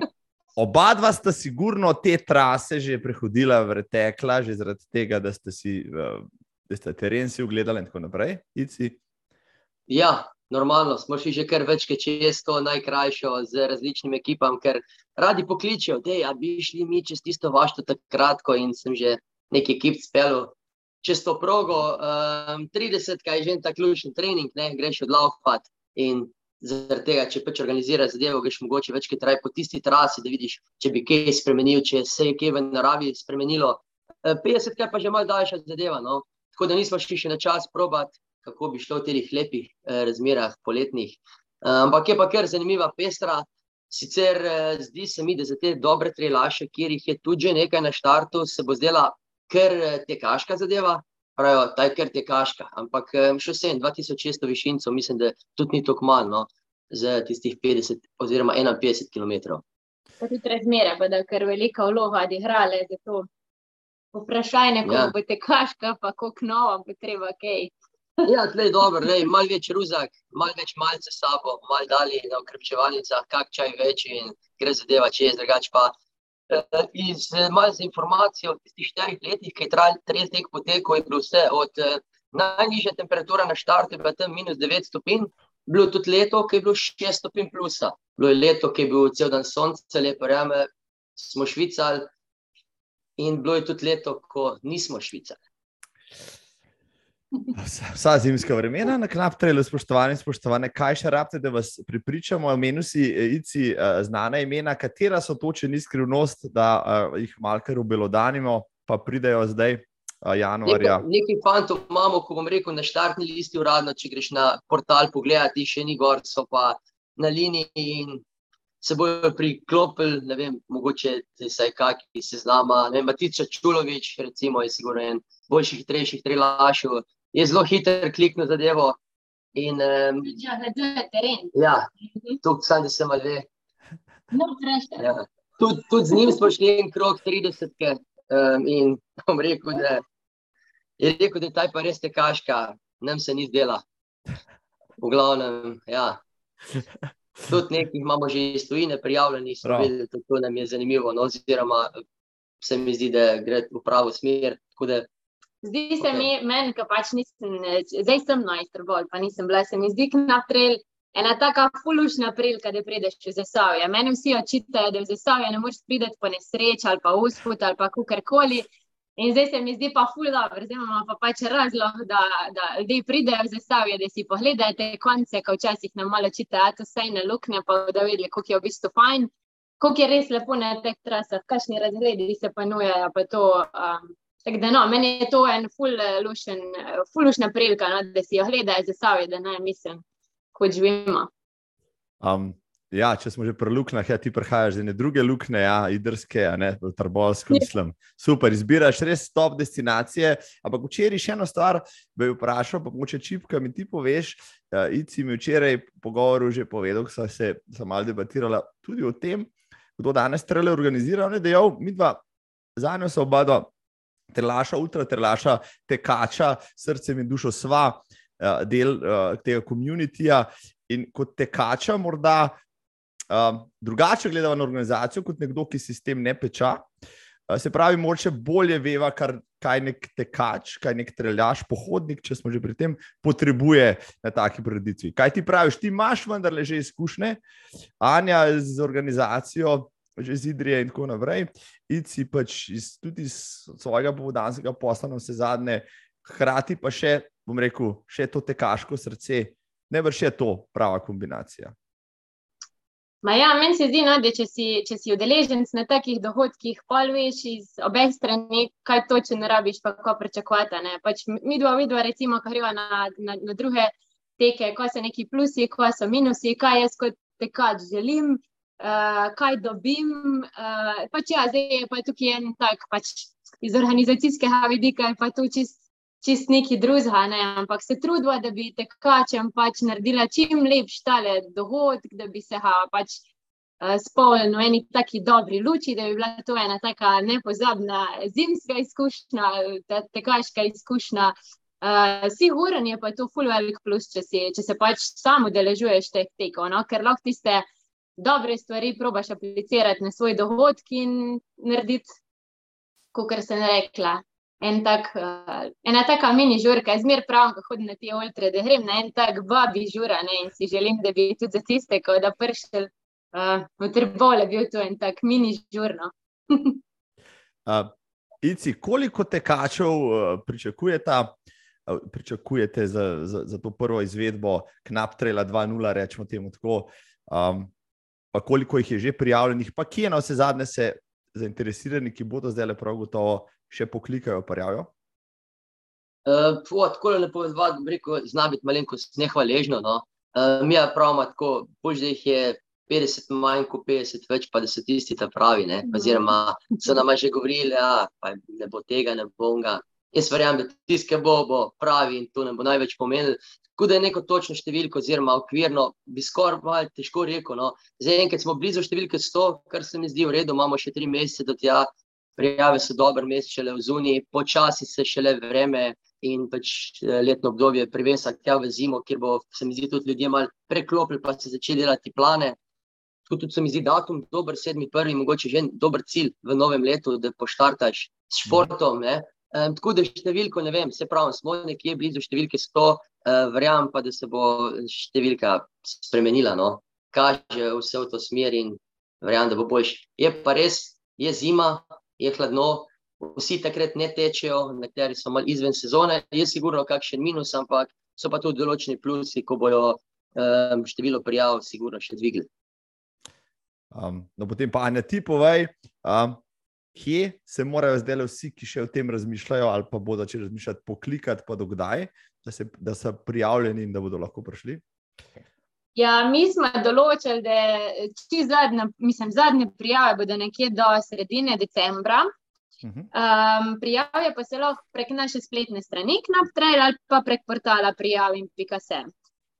Oba dva sta sigurno te trase že prehodila, vrtekla, že zaradi tega, da ste si da ste teren si ogledali in tako naprej. Ici. Ja, normalno, smo šli že kar več, čez to najkrajšo z različnimi ekipami, ker radi pokličijo, da bi šli mi čez tisto vašto takrat, ko sem že neki ekip spel. Čez to progo, um, 30, kaj je že ta ključni trening, ne, greš od laufat in Zaradi tega, če pač organiziraš zadevo, greš mogoče več kot traj po tisti trasi, da vidiš, če bi kaj spremenil, če se je kaj v naravi spremenilo. 50 eh, krat pa že malo daljša zadeva. No? Tako da nismo šli še na čas probati, kako bi šlo v teh lepih eh, razmerah, poletnih. Eh, ampak je pa kar zanimiva pestra. Sicer zdi se mi, da za te dobre trelaše, kjer jih je tudi nekaj na štartu, se bo zdela kar tekaška zadeva, pravijo, da je kar tekaška. Ampak še vsem 2600 višincev, mislim, da tudi ni tako malo no, za tistih 50 oziroma 51 km. Tudi razmere, pa da kar velika vloga odigrale za to. Vprašanje, kako ja. bo tekaška, pa kako novo bo treba kaj. [laughs] Ja, tle je dobro, malo več ruzak, malo več malce sabo, malo dalje na ukrepčevalnicah, kak čaj več in gre zadeva čez, drugače pa Eh, iz eh, malo za informacijo o tistih štirih letih, ki je trajal treh tek potekov, je bilo vse od eh, najnižje temperature na štartu, pa tam minus 9 stopinj, bilo je tudi leto, ki je bilo 6 stopinj plusa. Bilo je leto, ki je bil cel dan sonce, lepo reme, smo švicali in bilo je tudi leto, ko nismo švicali. Vsa zimska vremena na knap trailu, spoštovani, spoštovane, kaj še rabite, da vas pripričamo, imenu si, ici, znane imena, katera so to, če ni skrivnost, da uh, jih malce ubelodanimo, pa pridejo zdaj. Januarja. Nekaj fantov imamo, ko bom rekel, na štartni listi uradno, če greš na portal pogledati, še ni gor, so pa na liniji in se bojo priklopili, ne vem, mogoče se kakšni seznama, ne vem, Matica Čulovič, recimo, je sigurno en boljših, hitrejših, trilašov, je zelo hiter kliknil zadevo. In, um, Ja, to je teren. ja, tu sam, da se malo ve. No, prejšte. Ja. Tudi, tudi z njim smo šli en krog 30. Um, in bom rekel, da je rekel, da je ta pa res tekaška, nam se ni zdela. V glavnem, ja. Tudi nekaj imamo že iz tujine prijavljeni, smo Prav. videli, da to nam je zanimivo. No, oziroma, se mi zdi, da gre v pravo smer. Tako da Zdi se Ok. mi, meni, ki pač nisem, eh, zdaj sem na Istrbolj, pa nisem bila, se mi zdi na trail ena taka fulušna prilika, da prideš v Zasavje. Meni vsi očitajo, da v Zasavje ne moreš priti po nesreči ali pa usput ali pa kakorkoli. In zdaj se mi zdi pa ful dobro, zdaj imamo pa pač razlog, da, da ljudje pridejo v Zasavje, da si pogledajo te konce, ko včasih nam malo očitajo, to sej ne luknje, pa da videli, koliko je v bistvu fajn. Kako je res lepo na teh trasah, kakšni razredi se ponujajo, pa to um, Tako da, no, meni je to en fulušna prilika, no, da si jo gledajo za sabo, da naj mislim, kot živimo. Um, ja, če smo že pri luknjah, ja, ti prihajaš iz ene druge luknje, ja, idrske, a ne v Tarbolsko, Ja. mislim. Super, izbiraš res top destinacije. Ampak včeraj še eno stvar bi vprašal, pa moče čipka mi ti poveš. Uh, Ici mi včeraj v pogovoru že povedal, ko sva se malo debatirala tudi o tem, kdo danes trele organizira. On je dejal, mi dva, za njo so oba dva. Terlaša, ultra terlaša, tekača, srcem in dušo sva, uh, del uh, tega komunitija. In kot tekača, morda um, drugače gledava na organizacijo, kot nekdo, ki se s tem ne peča. Uh, se pravi, moče bolje veva, kar, kaj nek tekač, kaj nek treljaš, pohodnik, če smo že pri tem, potrebuje na taki preditvi. Kaj ti praviš, ti imaš vendarle že izkušnje, Anja z organizacijo, že z Idrije in tako naprej, Ici pač iz, tudi iz svojega povdanskega posla, na vse zadnje, hkrati pa še, bom rekel, še to tekaško srce. Ne vrši je to prava kombinacija. Ma ja, meni se zdi, no, da če si, če si udeleženc na takih dogodkih, pol veš iz obeh strani, kaj točno rabiš, pa kako pričakovati. Pač mi dva, vidva, recimo, ko greva na, na, na druge teke, ko so neki plusi, ko so minusi, kaj jaz kot tekač želim, uh, kaj dobim. Uh, pač ja, zdaj je pa tukaj en tak, pač iz organizacijskega vidika je pa to čist, čist neki drugega, ne, ampak se trudva, da bi tekačem pač naredila čim lepši tale dogodek, da bi se ga pač uh, spomnil v eni taki dobri luči, da bi bila to ena taka nepozabna zimska izkušnja, ta tekaška izkušnja. Uh, Siguren je pa to ful velik plus, če, si, če se pač samo deležuješ teh tekov, no? ker lahko tiste dobre stvari probaš aplicirati na svoj dogodek in narediti, kot sem rekla, en tak, uh, ena taka mini žurka. Jaz zmer pravim, ko hodim na te ultre, da grem na en tak babi žura ne? in si želim, da bi tudi za tiste, ko da pršel uh, v Trbole bil to en tak mini žurno. Uh, [laughs] Ici, koliko tekačev uh, pričakujete, uh, pričakujete za, za, za to prvo izvedbo Knap Traila 2.0, rečemo temu tako, um, pa koliko jih je že prijavljenih, pa kje na vse zadnje se zainteresirani, ki bodo zdaj le prav gotovo še poklikajo, pa javijo? Uh, po, tako je lepo izvati, rekel, zna biti malenkost nehvaležno. No. Uh, mi je pravimo tako, bož, da jih je 50 manj kot 50 več, pa so tisti ta pravi. Ne. Oziroma so nam že govorili, da ne bo tega, ne bo ga. Jaz verjamem, da tisti, ki bo, bo pravi in to nam bo največ pomenilo. Tako da je neko točno številko, oziroma okvirno, bi skoraj težko rekel. No. Zdaj, enkrat smo blizu številke 100, kar se mi zdi v redu, imamo še tri mesece do tja, prijave so dober mesec, šele v zuni, počasi se šele vreme in pač eh, letno obdobje privesa tja v zimo, kjer bo se mi zdi tudi ljudje malo preklopili, pa se začeli delati plane. Tako tudi se mi zdi datum dober, sedmi prvi, mogoče že en dober cilj v novem letu, da poštartaš s športom. Ne? Um, tako da številko ne vem, se pravi, smo nekje blizu številke 100, uh, verjamem pa, da se bo številka spremenila. No? Kaže vse v to smer in verjamem, da bo boljši. Je pa res, je zima, je hladno, vsi takrat ne tečejo, nekateri so malo izven sezone. Je sigurno kakšen minus, ampak so pa tudi določeni plusi, ko bojo um, število prijav sigurno še dvigli. Um, no, potem pa Anja, ti povej, um, kje se morajo zdaj vsi, ki še o tem razmišljajo, ali pa bodo če razmišljati, poklikati, pa dokdaj, da, se, da so prijavljeni in da bodo lahko prišli. Ja, mi smo določili, da zadnje, mislim, zadnje prijave bodo nekje do sredine decembra. Um, prijave pa se lahko prek naše spletne strani, knaptrail ali pa prek portala prijavim.com.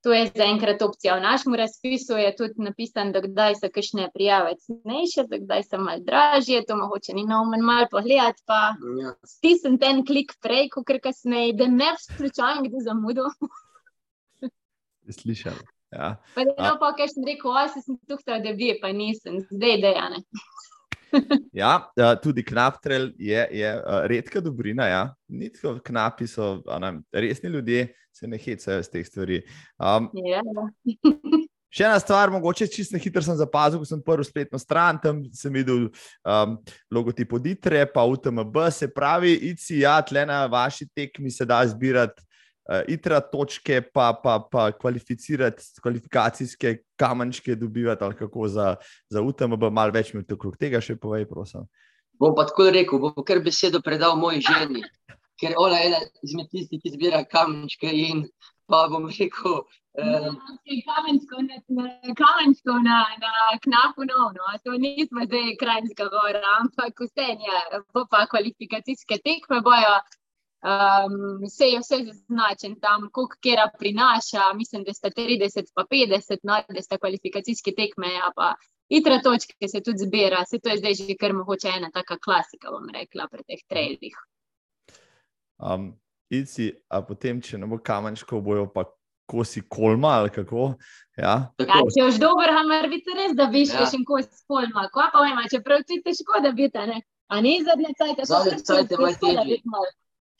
To je zaenkrat opcija. V našem razpisu je tudi napisano, da kdaj so kakšne prijave cenejše, da kdaj so malo dražje, to mogoče ni na umen malo pogledati, pa ja. stisnem ten klik prej, kot kar kasneje, da ne slučajno kdo zamudo. Slišal. Ja. Pa da je pa kaj sem rekel, oj, sem tukaj, da bi, pa nisem, zdaj dejane. Ja, tudi knaptrel je, je redka dobrina. Ja. Nitko knapi so ne, resni ljudje, se ne hecajo z teh stvari. Um, ja. Še ena stvar, mogoče čisto na hitro sem zapazil, ko sem prvi spletno stran, tam sem videl um, logotip Oditre, pa UTMB, se pravi, ICI, ja, tle na vaši tekmi se da zbirati uh, itra točke, pa, pa, pa kvalificirati kvalifikacijske kamenčke, dobivati ali kako za, za UTMB, malo več mi okrog tega še povej, prosim. Bom pa tako rekel, bom kar besedo predal moji ženi, ker ona je ena izmed tistih, ki zbira kamenčke in pa bom rekel. Um, kamenčko na, kamenčko na, na knapu, no, no, to nismo zdaj krajinska gora, ampak vse je, bo pa kvalifikacijske tekme bojo. Um, vse je vse značen tam, koliko kera prinaša, mislim, da sta 30 pa 50, no, da sta kvalifikacijske tekme, ja, pa itra točke se tudi zbira, se to je zdaj že kar mogoče ena taka klasika, bom rekla, pri teh trailih. Um, Ici, a potem, če ne bo kamenčko, bojo pa kosi kolma ali kako? Ja, ja če už dober hammer, vidite res, da bi šli ja. še kosi kolma, ko pa vema, čeprav ti težko, da bi te, ne? A ni zadnje cajte, zadnje cajte, malo težje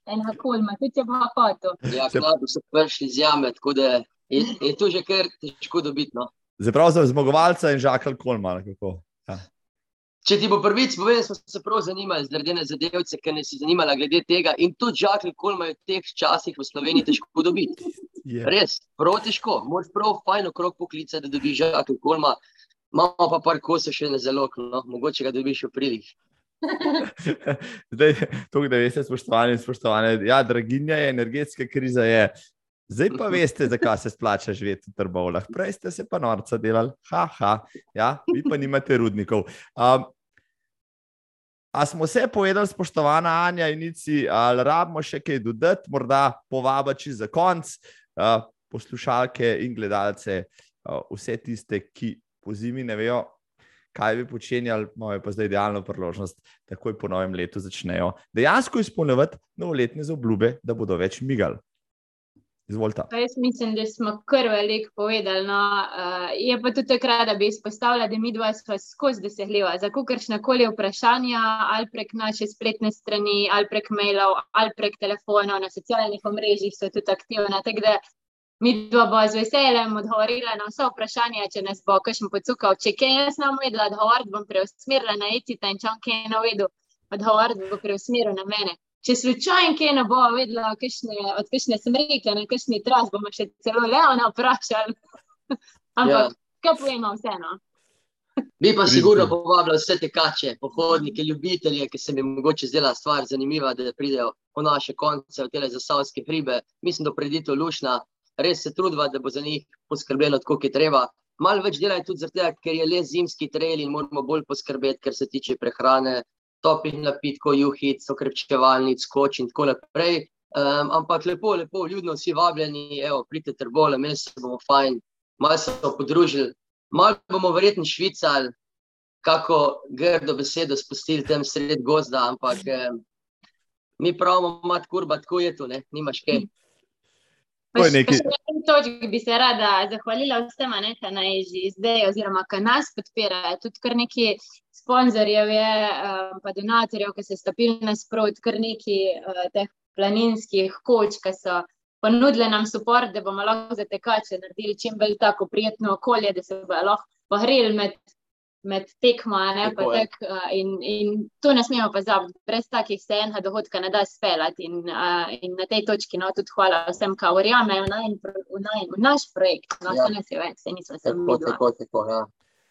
ena kolma, tudi če bo foto. Ja, kladu so prišli z jame, tako da je, je to že kar težko dobiti. No. Zdaj prav za zmagovalca in žakal kolma. Ja. Če ti bo prvič povedal, smo se prav zanimali z rdene zadevce, ker ne si zanimala glede tega. In tudi žakal kolma je v teh časih v Sloveniji težko dobiti. Yeah. Res, prav težko. Moš prav fajno krok poklica, da dobiš žakal kolma. Imamo pa par kosov še na zelo, no, mogoče ga dobiš v prilih. [laughs] Zdaj, to, da veste, spoštovani, spoštovane, ja, draginja je, energetska kriza je. Zdaj pa veste, zakaj se splača živeti v trbovlah. Prej ste se pa norca delali, haha, ja, vi pa nimate rudnikov. Um, a smo vse povedali, spoštovana Anja in Nici, ali rabimo še kaj dodati, morda povabiti za konc uh, poslušalke in gledalce, uh, vse tiste, ki po zimi ne vejo, kaj bi počenjali, imajo pa zdaj idealno priložnost, da takoj po novem letu začnejo dejansko izpolnjevati novoletne zaobljube, da bodo več migali. Izvolite. Jaz mislim, da smo kar veliko povedali. No. Uh, je pa tudi takrat, da bi izpostavila, da mi dva smo skozi dosegljiva za kakršne koli vprašanja, ali prek naše spletne strani, ali prek mailov, ali prek telefonov, na socialnih omrežjih so tudi aktivna. Tako da Mi dva bo z veseljem odgovorila na vse vprašanja, če nas bo kakšen pocukal. Če kaj jaz ne bom vedela, odgovor bom preusmerila na etita in če on kaj ne vedo, odgovor bo preusmeril na mene. Če slučajno kaj ne bo vedela, kakšne, od kakšne sem rekla, na kakšni tras bomo še celo Leona vprašali. [laughs] Ampak, ja. kaj povemo vseeno? Bi pa sigurno povabila vse te kače, pohodnike, ljubitelje, ki se mi mogoče zdela stvar zanimiva, da pridejo po naše konce, v tele zasavske hribe. Mislim, da predito lušna, res se trudva, da bo za njih poskrbelo tako, kot je treba. Malo več dela je tudi zato, ker je le zimski trail in moramo bolj poskrbeti, kar se tiče prehrane, topih napitkov, juhic, okrepčevalnic, skoč in tako naprej. Um, ampak lepo, lepo, ljudno vsi vabljeni, evo, pridite trbole, meni se bomo fajn, malo se bomo podružili, malo bomo verjetno švicali, kako grdo besedo spustili tam sred gozda, ampak um, mi pravimo, mat kurba, tako je to, ne, nimaš kaj. Točki bi se rada zahvalila vsem, ki naj že zdaj, oziroma ki nas podpirajo. Tudi kar nekaj sponzorjev je, eh, pa donatorjev, ki se stopili nasprot, kar nekaj eh, teh planinskih koč, ki so ponudili nam podpor, da bomo lahko za tekače naredili čim bolj tako prijetno okolje, da se bodo lahko pohrili med med tekmo, ne tek. Uh, in, in to ne smemo pozabiti, brez takih se enega dohodka ne da speljati. In, uh, in na tej točki, no, tudi hvala vsem, ki verjamejo v, v naš projekt. No, ja. se več, se nismo se tako, tako, tako, ja.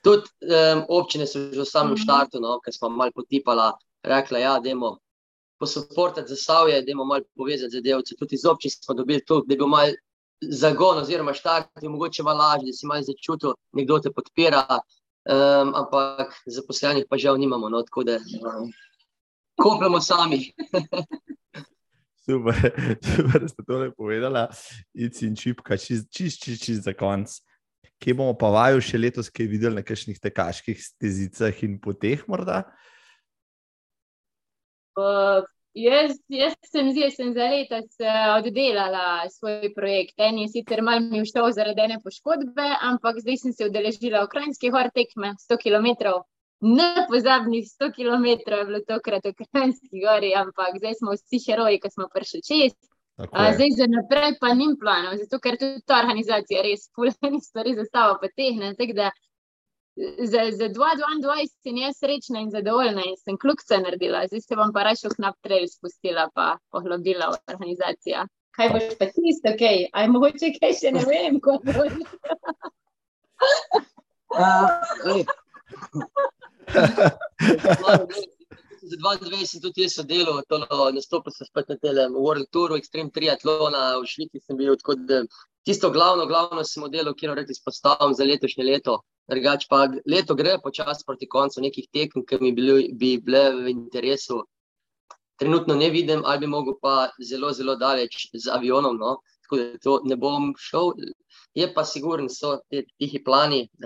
Tudi um, občine so že v samem mm -hmm. štartu, no, ker smo malo potipali, rekli, da ja, je posoportati za savje, da je malo povezati z delci. Tudi iz občin smo dobili to, da bi bil mal zagon, oziroma štart, je mogoče malo lažje, da si malo začutil, nekdo te podpira. Um, ampak zaposlenih pa žal nimamo, no, tako da um, kopljamo sami. super, [laughs] super, da ste to le povedali. Ici in čipka, čist, čist, čist, čist za konc. Kje bomo pa vaju še letos, kaj videli na kakšnih tekaških stezicah in poteh morda? Uh, jaz, jaz sem zdaj sem za letos uh, oddelala svoj projekt. En je sicer malo mi všel zaradi ene poškodbe, ampak zdaj sem se udeležila v Krajinski hor tekme 100 km. Nepozabnih 100 km je bilo tokrat v Krajinski gori, ampak zdaj smo vsi heroji, ki smo prišli čez. Zdaj za naprej pa nim planov, zato ker tudi ta organizacija res fulani [laughs] stvari za sabo potehne za, za 2022 sem jaz srečna in zadovoljna in sem kljubce naredila. Zdaj se bom pa raje v knap trail spustila pa poglobila v organizacijo. Kaj boš pa tisto, kaj? Aj mogoče kaj še ne vem, ko bo. Za 22 tudi jaz sodelujem, nastopil sem spet na tem World Touru, Extreme Triathlona, v Švici sem bil, tako da tisto glavno, glavno sem modelov, ki jo rad izpostavim za letošnje leto. Drugač pa leto gre počasi proti koncu nekih tekem, ki mi bili, bi bile v interesu. Trenutno ne vidim, ali bi mogel pa zelo, zelo daleč z avionom. No? Tako da to ne bom šel. Je pa sigurno, so ti tihi plani. [laughs]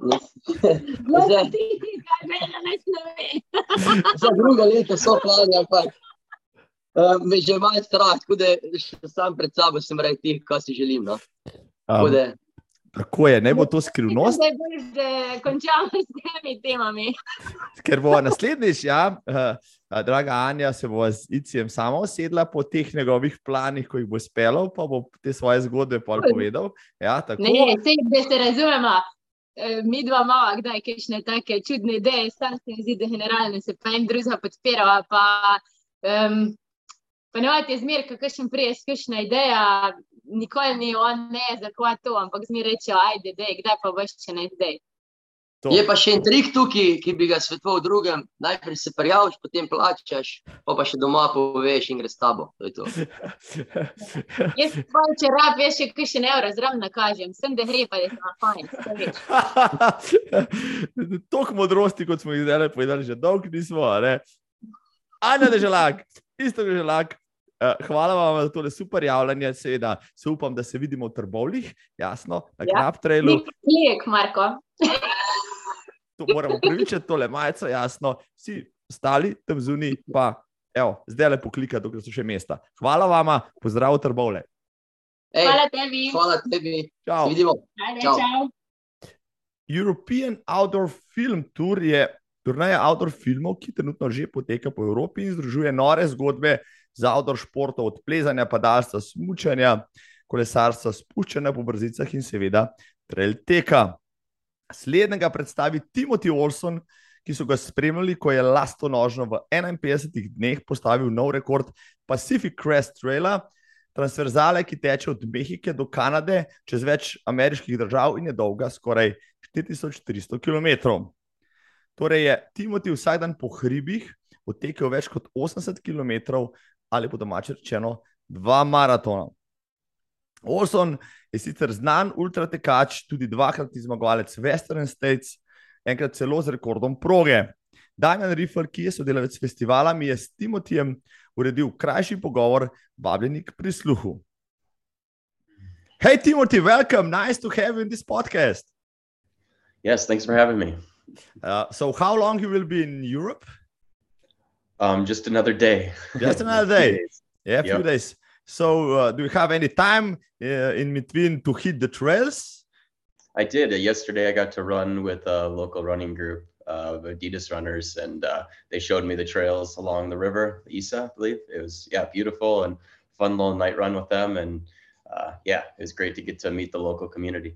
[laughs] Za drugo leto so plani, ampak uh, me že malo strah, tako da sam pred sabo sem rekel, kaj si želim. No? Um. Tako je, ne bo to skrivnost. Zdaj bo že končal s temi temami. Ker bo naslednjič, ja, uh, draga Anja, se bo z Icijem sama usedla po teh njegovih planih, ko jih bo speljal, pa bo te svoje zgodbe povedal. Ja, ne, se, da se razumemo. Eh, mi dva imamo, kdaj kakšne take čudne ideje, sam se mi zdi, da generalno se pa en druga podpira. Pa, um, ne vem, zmer, kakšen prej, kakšna ideja, nikoli ni on, ne, zakaj to, ampak zmi reče, ajde, dej, kdaj pa boš če ne zdaj. To. Je pa še en trik tukaj, ki bi ga svetoval drugem. Najprej se prijaviš, potem plačaš, pa, pa še doma poveš in greš s tabo. To to. [laughs] Jaz pa če rab, veš, kaj še ne razram nakažem, sem da gre, pa je to fajn. [laughs] Tok modrosti, kot smo jih zdaj povedali, že dolgo nismo. Anja, da je že lag, isto je Eh, hvala vam za tole super javljanje. Seveda, se upam, da se vidimo v trbovih, jasno, na ja. knap trailu. Lijek, Marko. to moramo pripričati, tole majico, jasno. Vsi ostali tam zunaj, pa evo, zdaj le poklika, dokler so še mesta. Hvala vam, pozdrav v trbovle. Ej, hvala tebi. Hvala tebi. Čau. Vidimo. Ajde, čau. čau. European Outdoor Film Tour je turnaja outdoor filmov, ki trenutno že poteka po Evropi in združuje nore zgodbe za outdoor športov, od plezanja, padalstva, smučanja, kolesarstva, spuščanja po brzicah in seveda trail teka. Slednjega predstavi Timothy Olson, ki so ga spremljali, ko je lasto nožno v 51 dneh postavil nov rekord Pacific Crest Traila, transverzale, ki teče od Mehike do Kanade čez več ameriških držav in je dolga skoraj 4300 km. Torej je Timothy vsak dan po hribih potekel več kot 80 km ali po domači rečeno, dva maratona. Olson je sicer znan ultratekač, tudi dvakrat zmagovalec Western States, enkrat celo z rekordom proge. Damian Riffer, ki je sodelavec festivala, mi je s Timotijem uredil krajši pogovor, vabljeni k prisluhu. Hey, Timothy, welcome. Nice to have you in this podcast. Yes, thanks for having me. Uh, so, how long you will be in Europe? Um, just another day. Just another [laughs] day. yeah, a few yep. days. So, uh, do you have any time uh, in between to hit the trails? I did. Uh, yesterday, I got to run with a local running group of Adidas runners, and uh, they showed me the trails along the river, Isa, I believe. It was yeah, beautiful and fun little night run with them, and uh, yeah, it was great to get to meet the local community.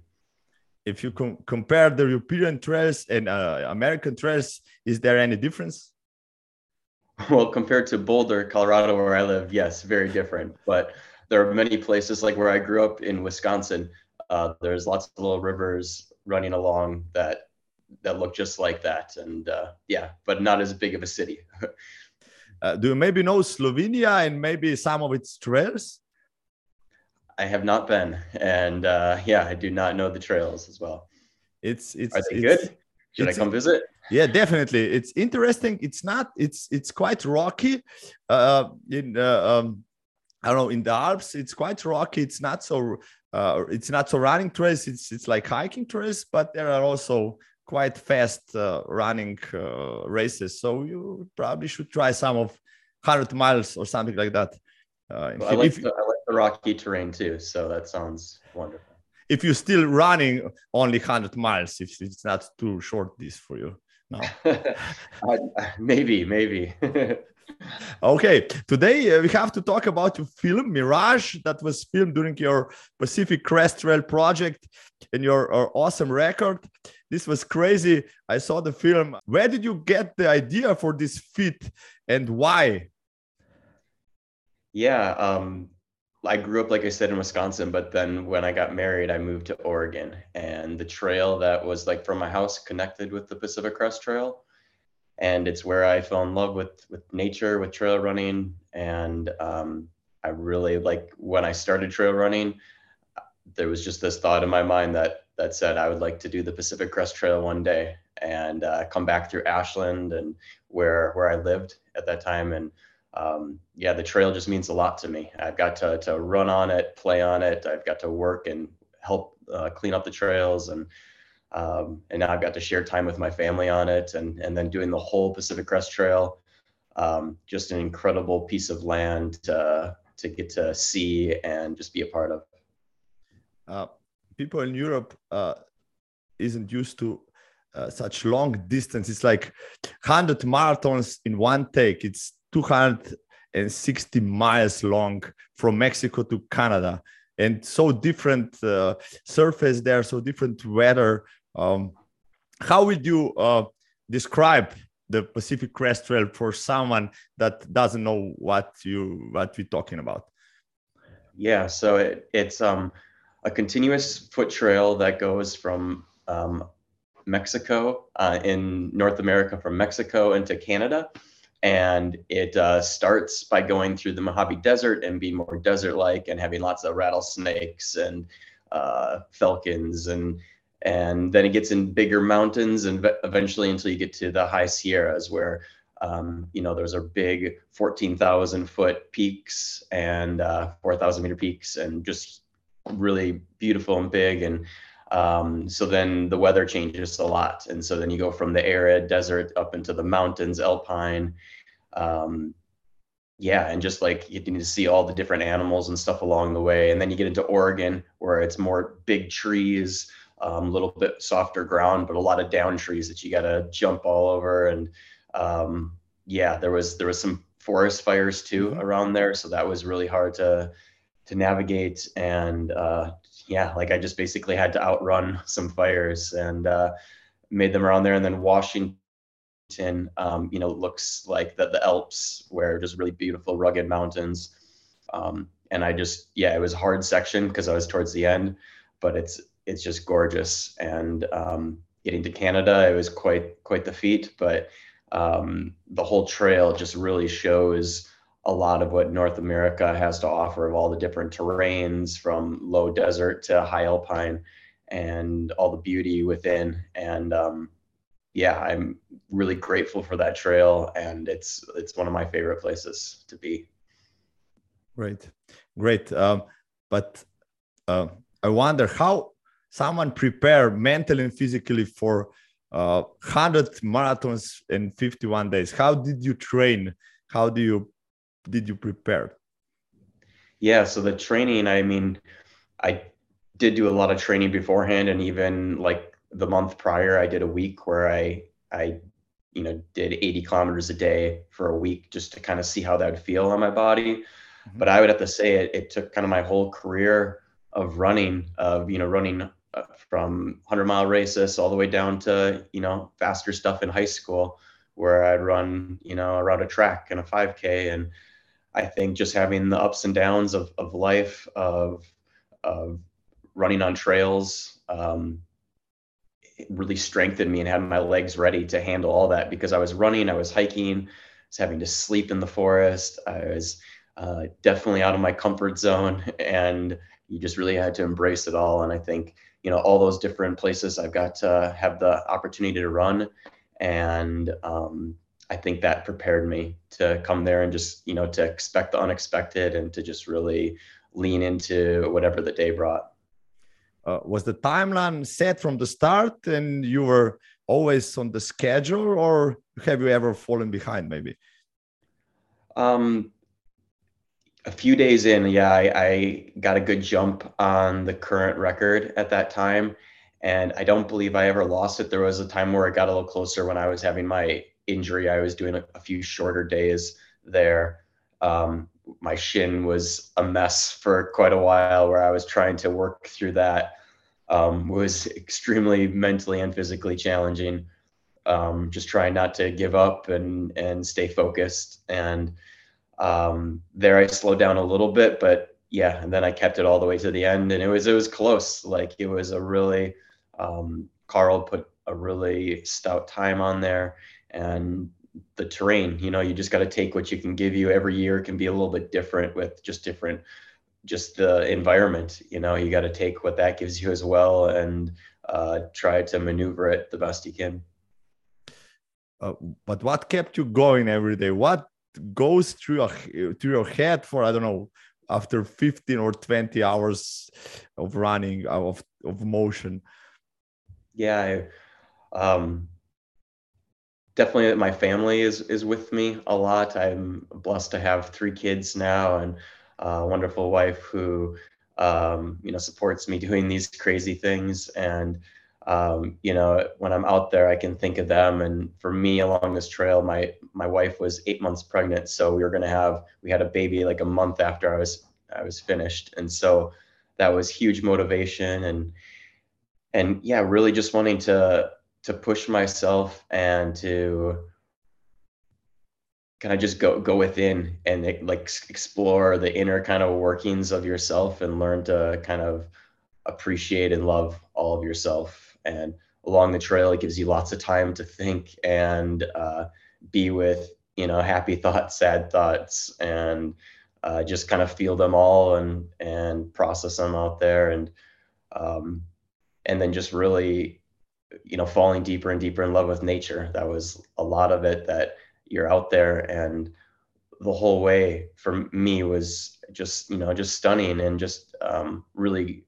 if you com- compare the European trails and uh, American trails, is there any difference? [laughs] Well, compared to Boulder, Colorado, where I live, yes, very different. But there are many places like where I grew up in Wisconsin. Uh, there's lots of little rivers running along that that look just like that, and uh, yeah, but not as big of a city. [laughs] uh, do you maybe know Slovenia and maybe some of its trails? I have not been, and uh, yeah, I do not know the trails as well. It's it's are they it's, good? Should I come visit? Yeah, definitely. It's interesting. It's not. It's it's quite rocky. Uh, in uh, um, I don't know in the Alps, it's quite rocky. It's not so. Uh, it's not so running trails. It's it's like hiking trails, but there are also quite fast uh, running uh, races. So you probably should try some of hundred miles or something like that. Uh, well, I, like if, the, I like the rocky terrain too. So that sounds wonderful. If you're still running only hundred miles, if it's not too short this for you. No. [laughs] maybe, maybe. [laughs] okay, today uh, we have to talk about your film Mirage that was filmed during your Pacific Crest Trail project and your, your awesome record. This was crazy. I saw the film. Where did you get the idea for this fit and why? Yeah, um, I grew up, like I said, in Wisconsin, but then when I got married, I moved to Oregon. And the trail that was like from my house connected with the Pacific Crest Trail. And it's where I fell in love with with nature, with trail running. And um, I really like when I started trail running, there was just this thought in my mind that that said I would like to do the Pacific Crest Trail one day and uh, come back through Ashland and where where I lived at that time and um, yeah, the trail just means a lot to me. I've got to, to run on it, play on it. I've got to work and help uh, clean up the trails. And, um, and now I've got to share time with my family on it and, and then doing the whole Pacific Crest Trail. Um, just an incredible piece of land to, to get to see and just be a part of. Uh, people in Europe uh, isn't used to uh, such long distance. It's like 100 marathons in one take. It's 260 miles long from Mexico to Canada, and so different uh, surface there, so different weather. Um, how would you uh, describe the Pacific Crest Trail for someone that doesn't know what you what we're talking about? Yeah, so it, it's um, a continuous foot trail that goes from um, Mexico uh, in North America, from Mexico into Canada and it uh, starts by going through the Mojave Desert and being more desert-like and having lots of rattlesnakes and uh, falcons and and then it gets in bigger mountains and eventually until you get to the high Sierras where um, you know those are big 14,000 foot peaks and uh, 4,000 meter peaks and just really beautiful and big and um, so then the weather changes a lot and so then you go from the arid desert up into the mountains alpine um, yeah, and just like you need to see all the different animals and stuff along the way. And then you get into Oregon where it's more big trees, a um, little bit softer ground, but a lot of down trees that you got to jump all over. And um, yeah, there was there was some forest fires too mm-hmm. around there, so that was really hard to to navigate. And uh, yeah, like I just basically had to outrun some fires and uh, made them around there. And then Washington um, you know, looks like the, the Alps, where just really beautiful, rugged mountains. Um, and I just, yeah, it was a hard section because I was towards the end, but it's it's just gorgeous. And um, getting to Canada, it was quite quite the feat. But um, the whole trail just really shows a lot of what North America has to offer of all the different terrains, from low desert to high alpine, and all the beauty within. And um, yeah, I'm really grateful for that trail, and it's it's one of my favorite places to be. Great, great. Um, but uh, I wonder how someone prepare mentally and physically for uh, 100 marathons in 51 days. How did you train? How do you did you prepare? Yeah, so the training. I mean, I did do a lot of training beforehand, and even like the month prior, I did a week where I I you know did 80 kilometers a day for a week just to kind of see how that would feel on my body. Mm-hmm. But I would have to say it, it took kind of my whole career of running, of you know running uh, from 100 mile races all the way down to you know faster stuff in high school where I'd run you know around a track and a 5K and I think just having the ups and downs of of life of of running on trails um, really strengthened me and had my legs ready to handle all that because I was running, I was hiking, I was having to sleep in the forest, I was uh, definitely out of my comfort zone, [laughs] and you just really had to embrace it all. And I think you know all those different places I've got to have the opportunity to run, and um, I think that prepared me to come there and just you know to expect the unexpected and to just really lean into whatever the day brought. Uh, was the timeline set from the start and you were always on the schedule or have you ever fallen behind maybe? Um, a few days in yeah I, I, got a good jump on the current record at that time. And i don't believe i ever lost it. There was a time where i got a little closer when i was having my injury i was doing a, a few shorter days there um, my shin was a mess for quite a while where I was trying to work through that. Um, was extremely mentally and physically challenging. Um, just trying not to give up and and stay focused. And um, there I slowed down a little bit, but yeah, and then I kept it all the way to the end, and it was it was close. Like it was a really um, Carl put a really stout time on there, and the terrain you know you just got to take what you can give you. Every year can be a little bit different with just different just the environment you know you got to take what that gives you as well and uh, try to maneuver it the best you can. Uh, but what kept you going every day? What goes through your through your head for i don't know after 15 or 20 hours of running of of motion? Yeah I, um definitely my family is is with me a lot. I'm blessed to have three kids now and a wonderful wife who um, you know supports me doing these crazy things. And um, you know when i'm out there i can think of them. And for me along this trail my my wife was eight months pregnant. So we were going to have we had a baby like a month after i was i was finished. And so that was huge motivation and and yeah really just wanting to to push myself and to kind of just go go within and like explore the inner kind of workings of yourself and learn to kind of appreciate and love all of yourself. And along the trail it gives you lots of time to think and uh, be with you know happy [laughs] thoughts sad thoughts and uh, just kind of feel them all and and process them out there and um, and then just really you know falling deeper and deeper in love with nature that was a lot of it that you're out there and the whole way for me was just you know just stunning and just um, really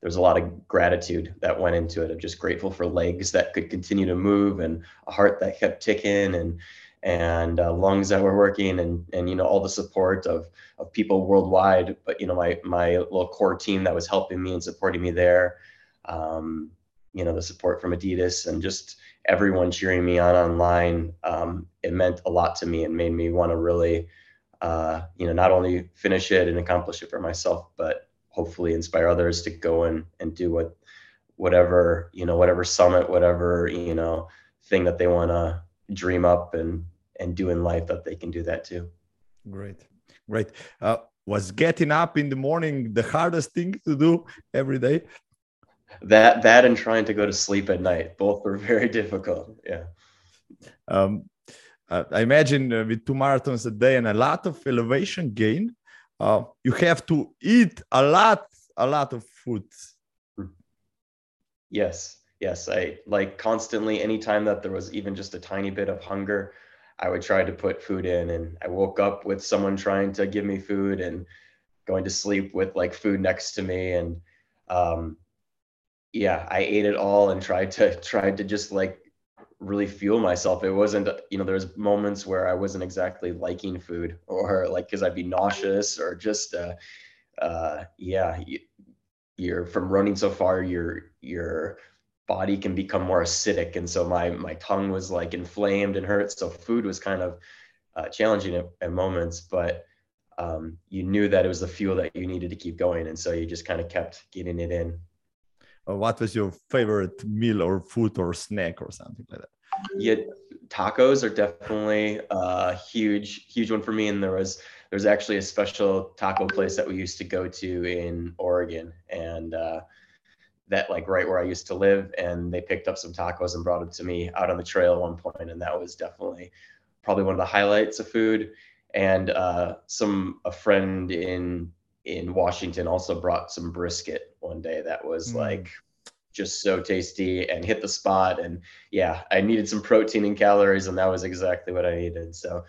there's a lot of gratitude that went into it. I'm just grateful for legs that could continue to move and a heart that kept ticking and and uh, lungs that were working and and you know all the support of of people worldwide. But you know my my little core team that was helping me and supporting me there. Um, you know the support from Adidas and just everyone cheering me on online. Um, it meant a lot to me and made me want to really, uh, you know, not only finish it and accomplish it for myself, but hopefully inspire others to go and and do what whatever you know whatever summit whatever you know thing that they want to dream up and and do in life that they can do that too great great uh, was getting up in the morning the hardest thing to do every day that that and trying to go to sleep at night both were very [laughs] difficult yeah. Um, uh, i imagine uh, with two marathons a day and a lot of elevation gain uh, you have to eat a lot a lot of food yes yes i like constantly anytime that there was even just a tiny bit of hunger i would try to put food in and i woke up with someone trying to give me food and going to sleep with like food next to me and um, yeah, I ate it all and tried to [laughs] tried to just like really fuel myself. It wasn't, you know, there was moments where I wasn't exactly liking food [laughs] or like because I'd be nauseous or just, uh, uh, yeah, you, you're from running so far, your your body can become more acidic, and so my my tongue was like inflamed and hurt. So food was kind of uh, challenging at, at moments, but um, you knew that it was the fuel that you needed to keep going, and so you just kind of kept getting it in what was your favorite meal or food or snack or something like that? Yeah, tacos are definitely a huge, huge one for me. And there was there's actually a special taco place that we used to go to in Oregon, and uh, that like right where I used to live, and they picked up some tacos and brought them to me out on the trail at one point, and that was definitely probably one of the highlights of food. And uh, some a friend in in Washington also brought some brisket one day that was mm. like just so tasty and hit the spot. And yeah, I needed some protein and calories, and that was exactly what I needed. So,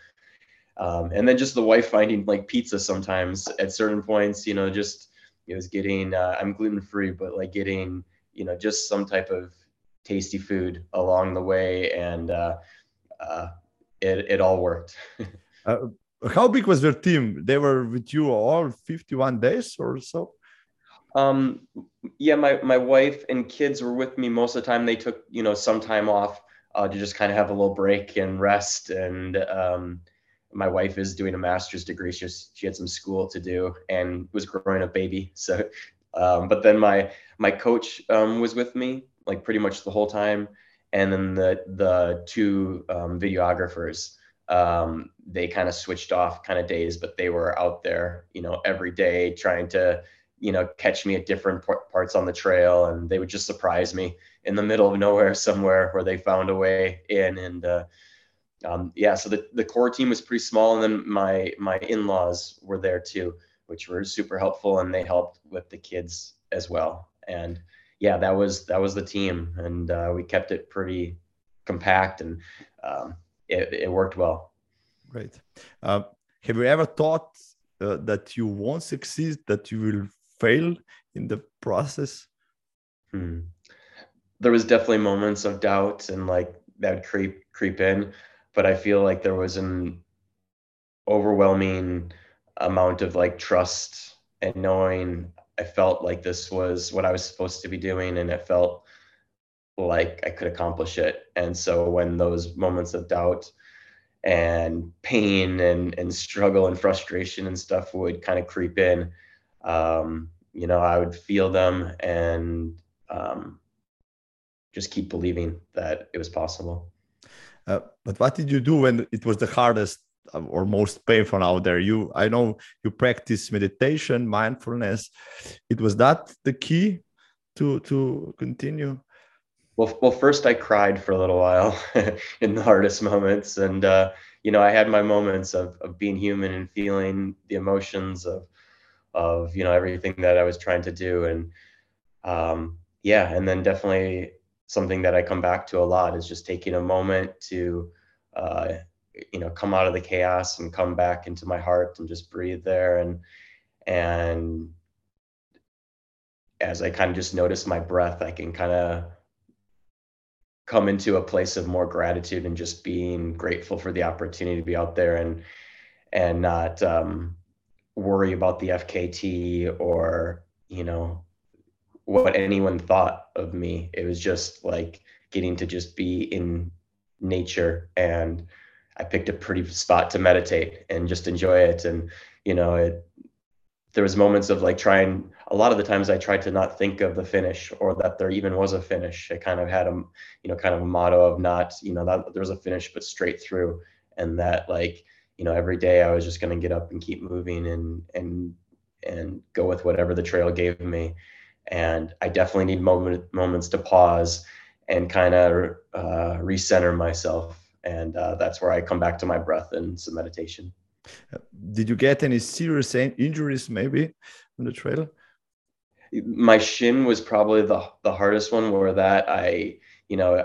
um, and then just the wife finding like pizza sometimes at certain points, you know, just it was getting, uh, I'm gluten free, but like getting, you know, just some type of tasty food along the way. And uh, uh, it, it all worked. [laughs] how big was their team? They were with you all 51 days or so? Um, yeah, my, my wife and kids were with me most of the time. They took, you know, some time off uh, to just kind of have a little break and rest. And um, my wife is doing a master's degree. She, just, she had some school to do and was growing a baby. So, um, but then my, my coach um, was with me like pretty much the whole time. And then the, the two um, videographers, um, they kind of switched off kind of days, but they were out there, you know, every day trying to, you know, catch me at different parts on the trail, and they would just surprise me in the middle of nowhere [laughs] somewhere where they found a way in. And uh, um, yeah, so the, the core team was pretty small, and then my my in-laws were there too, which were super helpful, and they helped with the kids as well. And yeah, that was that was the team, and uh, we kept it pretty compact and um, it, it worked well. Great. Uh, have you ever thought uh, that you won't succeed, that you will fail in the process? Hmm. There was definitely moments of doubt and like that would creep creep in, but I feel like there was an overwhelming amount of like trust and knowing I felt like this was what I was supposed to be doing and it felt like I could accomplish it. And so when those moments of doubt and pain and, and struggle and frustration and stuff would kind of creep in, um, you know, I would feel them and um, just keep believing that it was possible. Uh, but what did you do when it was the hardest uh, or most painful out there? You, I know you practice meditation, mindfulness. It was that the key to to continue. Well, well, first I cried for a little while [laughs] in the hardest moments, and uh, you know, I had my moments of of being human and feeling the emotions of of you know everything that I was trying to do, and um, yeah, and then definitely something that I come back to a lot is just taking a moment to uh, you know come out of the chaos and come back into my heart and just breathe there. And and as I kind of just notice my breath, I can kind of come into a place of more gratitude and just being grateful for the opportunity to be out there and and not um, worry about the FKT or you know what anyone thought of me. It was just like getting to just be in nature and I picked a pretty spot to meditate and just enjoy it and you know it there was moments of like trying a lot of the times I tried to not think of the finish or that there even was a finish. I kind of had a, you know, kind of a motto of not, you know, that there was a finish, but straight through. And that like, you know, every day I was just going to get up and keep moving and, and, and go with whatever the trail gave me. And I definitely need moment, moments to pause and kind of uh, recenter myself. And uh, that's where I come back to my breath and some meditation. Did you get any serious injuries maybe on the trail? my shin was probably the the hardest one where that I, you know,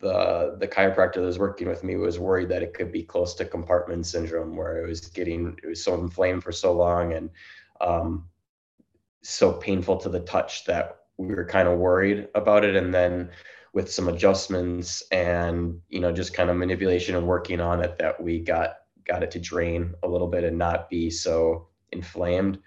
the the chiropractor that was working with me was worried that it could be close to compartment syndrome where it was getting it was so inflamed for so long and um, so painful to the touch that we were kind of worried about it and then with some adjustments and you know just kind of manipulation and working on it that we got got it to drain a little bit and not be so inflamed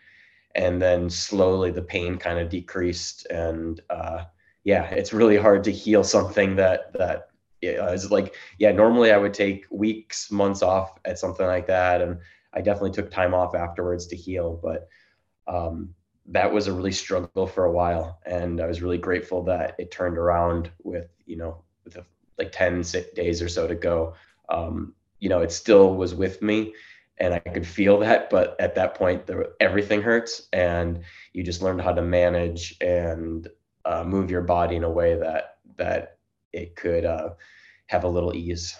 and then slowly the pain kind of decreased and uh, yeah it's really hard to heal something that that is like yeah normally i would take weeks months off at something like that and i definitely took time off afterwards to heal but um, that was a really struggle for a while. And I was really grateful that it turned around with, you know, with a, like 10 days or so to go. Um, you know, it still was with me and I could feel that. But at that point, there, everything hurts, and you just learned how to manage and uh, move your body in a way that that it could uh, have a little ease.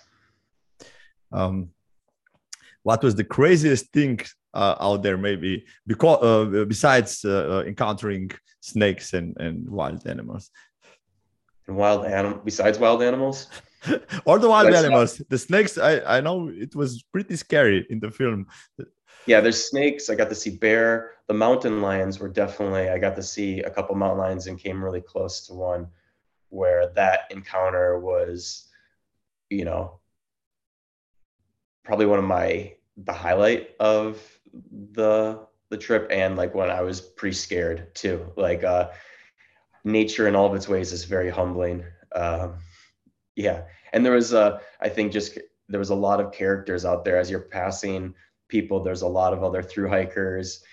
Um, what was the craziest thing uh, out there, maybe because uh, besides uh, uh, encountering snakes and, and wild animals? And wild animal besides wild animals. [laughs] or the wild animals. The snakes, I, I know it was pretty scary in the film. Yeah, there's snakes. I got to see bear. The mountain lions were definitely, I got to see a couple mountain lions and came really close to one where that encounter was, you know, probably one of my, the highlight of the, the trip and like when I was pretty scared too. Like, uh, nature in all of its ways is very humbling. Um, yeah. And there was a i think just there was a lot of characters out there. As you're passing people there's a lot of other through hikers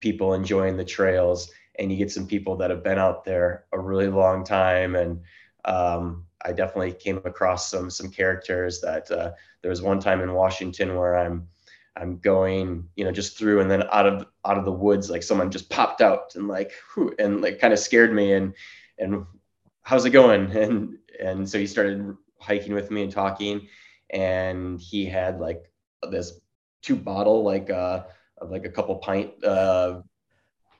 people enjoying the trails and you get some people that have been out there a really long time. And um, i definitely came across some some characters that uh, there was one time in washington where i'm i'm going you know just through and then out of out of the woods like someone just popped out and like whew, and like kind of scared me and and how's it going? [laughs] And and so he started hiking with me and talking and he had like this two bottle like uh of like a couple pint uh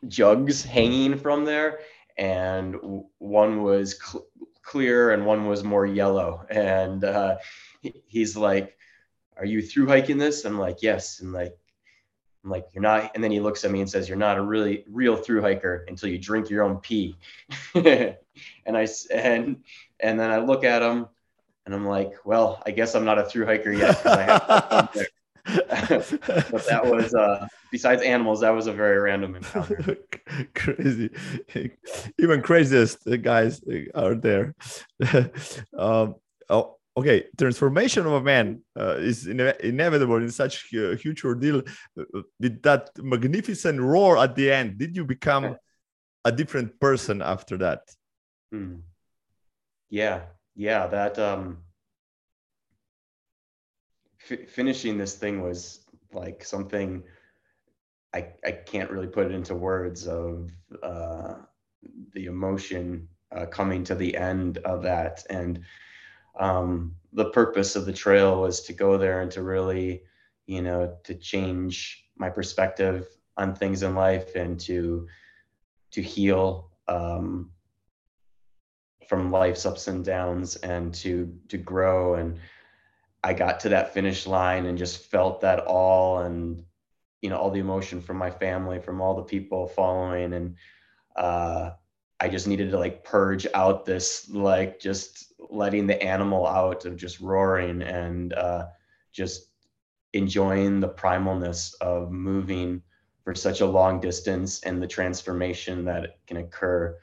jugs hanging from there and one was cl- clear and one was more yellow and uh he's like are you through hiking this i'm like yes and like I'm like, you're not. And then he looks at me and says, you're not a really real through hiker until you drink your own pee. [laughs] and I, and, and then I look at him and I'm like, well, I guess I'm not a through hiker yet. [laughs] but that was, uh, besides animals, that was a very random encounter. [laughs] Crazy. Even craziest guys are there. um, oh, okay, transformation of a man uh, is ine- inevitable in such a huge ordeal. Uh, with that magnificent roar at the end, did you become a different person after that? Hmm. Yeah, yeah, that um, f- finishing this thing was like something I I can't really put it into words of uh, the emotion uh, coming to the end of that and um, the purpose of the trail was to go there and to really you know to change my perspective on things in life and to to heal um, from life's ups and downs and to to grow. And I got to that finish line and just felt that all and you know all the emotion from my family from all the people following. And uh I just needed to like purge out this like just letting the animal out of just roaring and uh just enjoying the primalness of moving for such a long distance and the transformation that can occur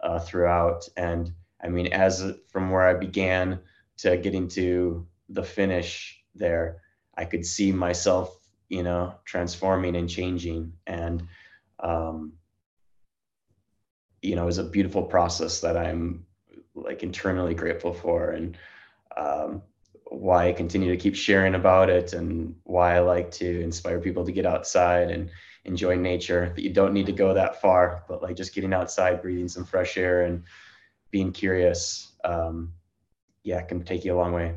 uh, throughout and I mean, as from where I began to getting to the finish there, I could see myself, you know, transforming and changing. And, um, you know, is a beautiful process that I'm like internally grateful for and um, why I continue to keep sharing about it and why I like to inspire people to get outside and enjoy nature that you don't need to go that far, but like just getting outside, breathing some fresh air and being curious, um, yeah, can take you a long way.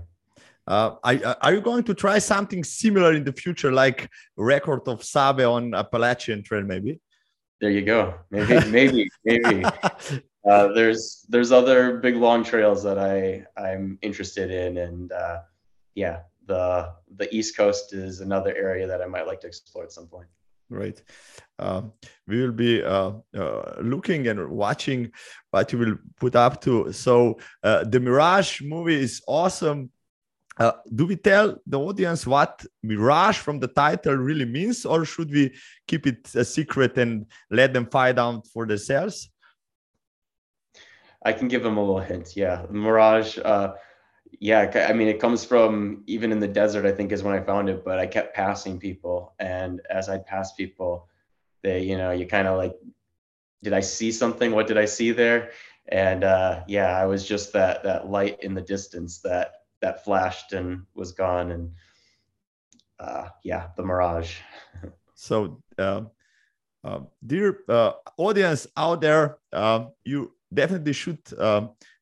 Uh, are you going to try something similar in the future, like record of Sabe on Appalachian Trail, maybe? There you go. Maybe, [laughs] maybe, maybe. [laughs] Uh, there's there's other big long trails that I I'm interested in, and uh, yeah, the the East Coast is another area that I might like to explore at some point. Great. Um, we will be uh, uh, looking and watching what you will put up to. So uh, the Mirage movie is awesome. Uh, do we tell the audience what Mirage from the title really means, or should we keep it a secret and let them find out for themselves? I can give them a little hint. Yeah, Mirage. Uh, yeah, I mean, it comes from even in the desert. I think is when I found it, but I kept passing people, and as I passed people, they, you know, you kind of like did I see something? What did I see there? And uh, yeah, I was just that that light in the distance that that flashed and was gone. And uh, yeah, the mirage. so, uh, uh, dear audience out there, uh, you definitely should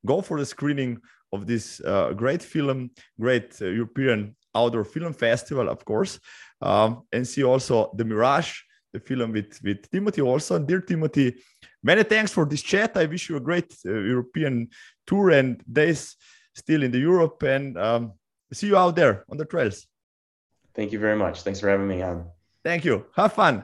go for the screening of this uh, great film, great uh, European outdoor film festival, of course, um, and see also the Mirage, the film with with Timothy also. And dear Timothy, many thanks for this chat. I wish you a great uh, European tour and days still in the Europe, and um, see you out there on the trails. Thank you very much. Thanks for having me on. Thank you. Have fun.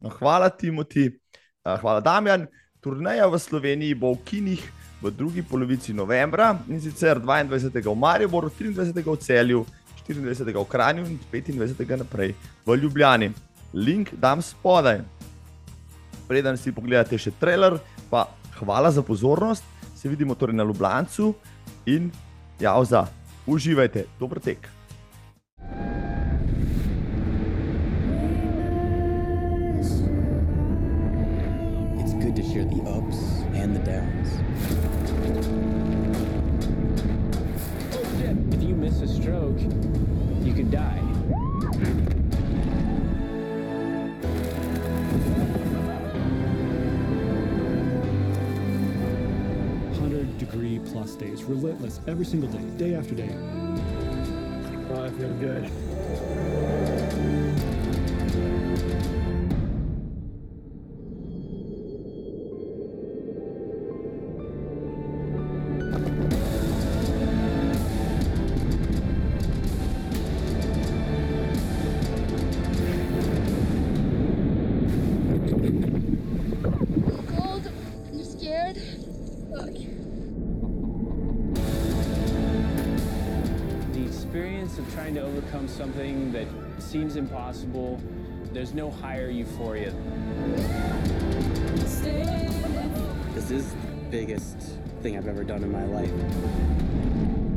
No, hvala, Timothy. Uh, hvala, Damjan. Turneja v Sloveniji bo v kinih v drugi polovici novembra in sicer 22. v Mariboru, 23. v Celju, 24. v Kranju in 25. naprej v Ljubljani. Link dam spodaj. Preden si pogledate še trailer, pa hvala za pozornost. Se vidimo torej na Ljubljancu in ja, za uživajte, dober tek. It's good to share the ups and the downs. If you miss a stroke, you could die. Plus days, relentless every single day, day after day. Oh, I feel good. There's no higher euphoria. This is the biggest thing I've ever done in my life.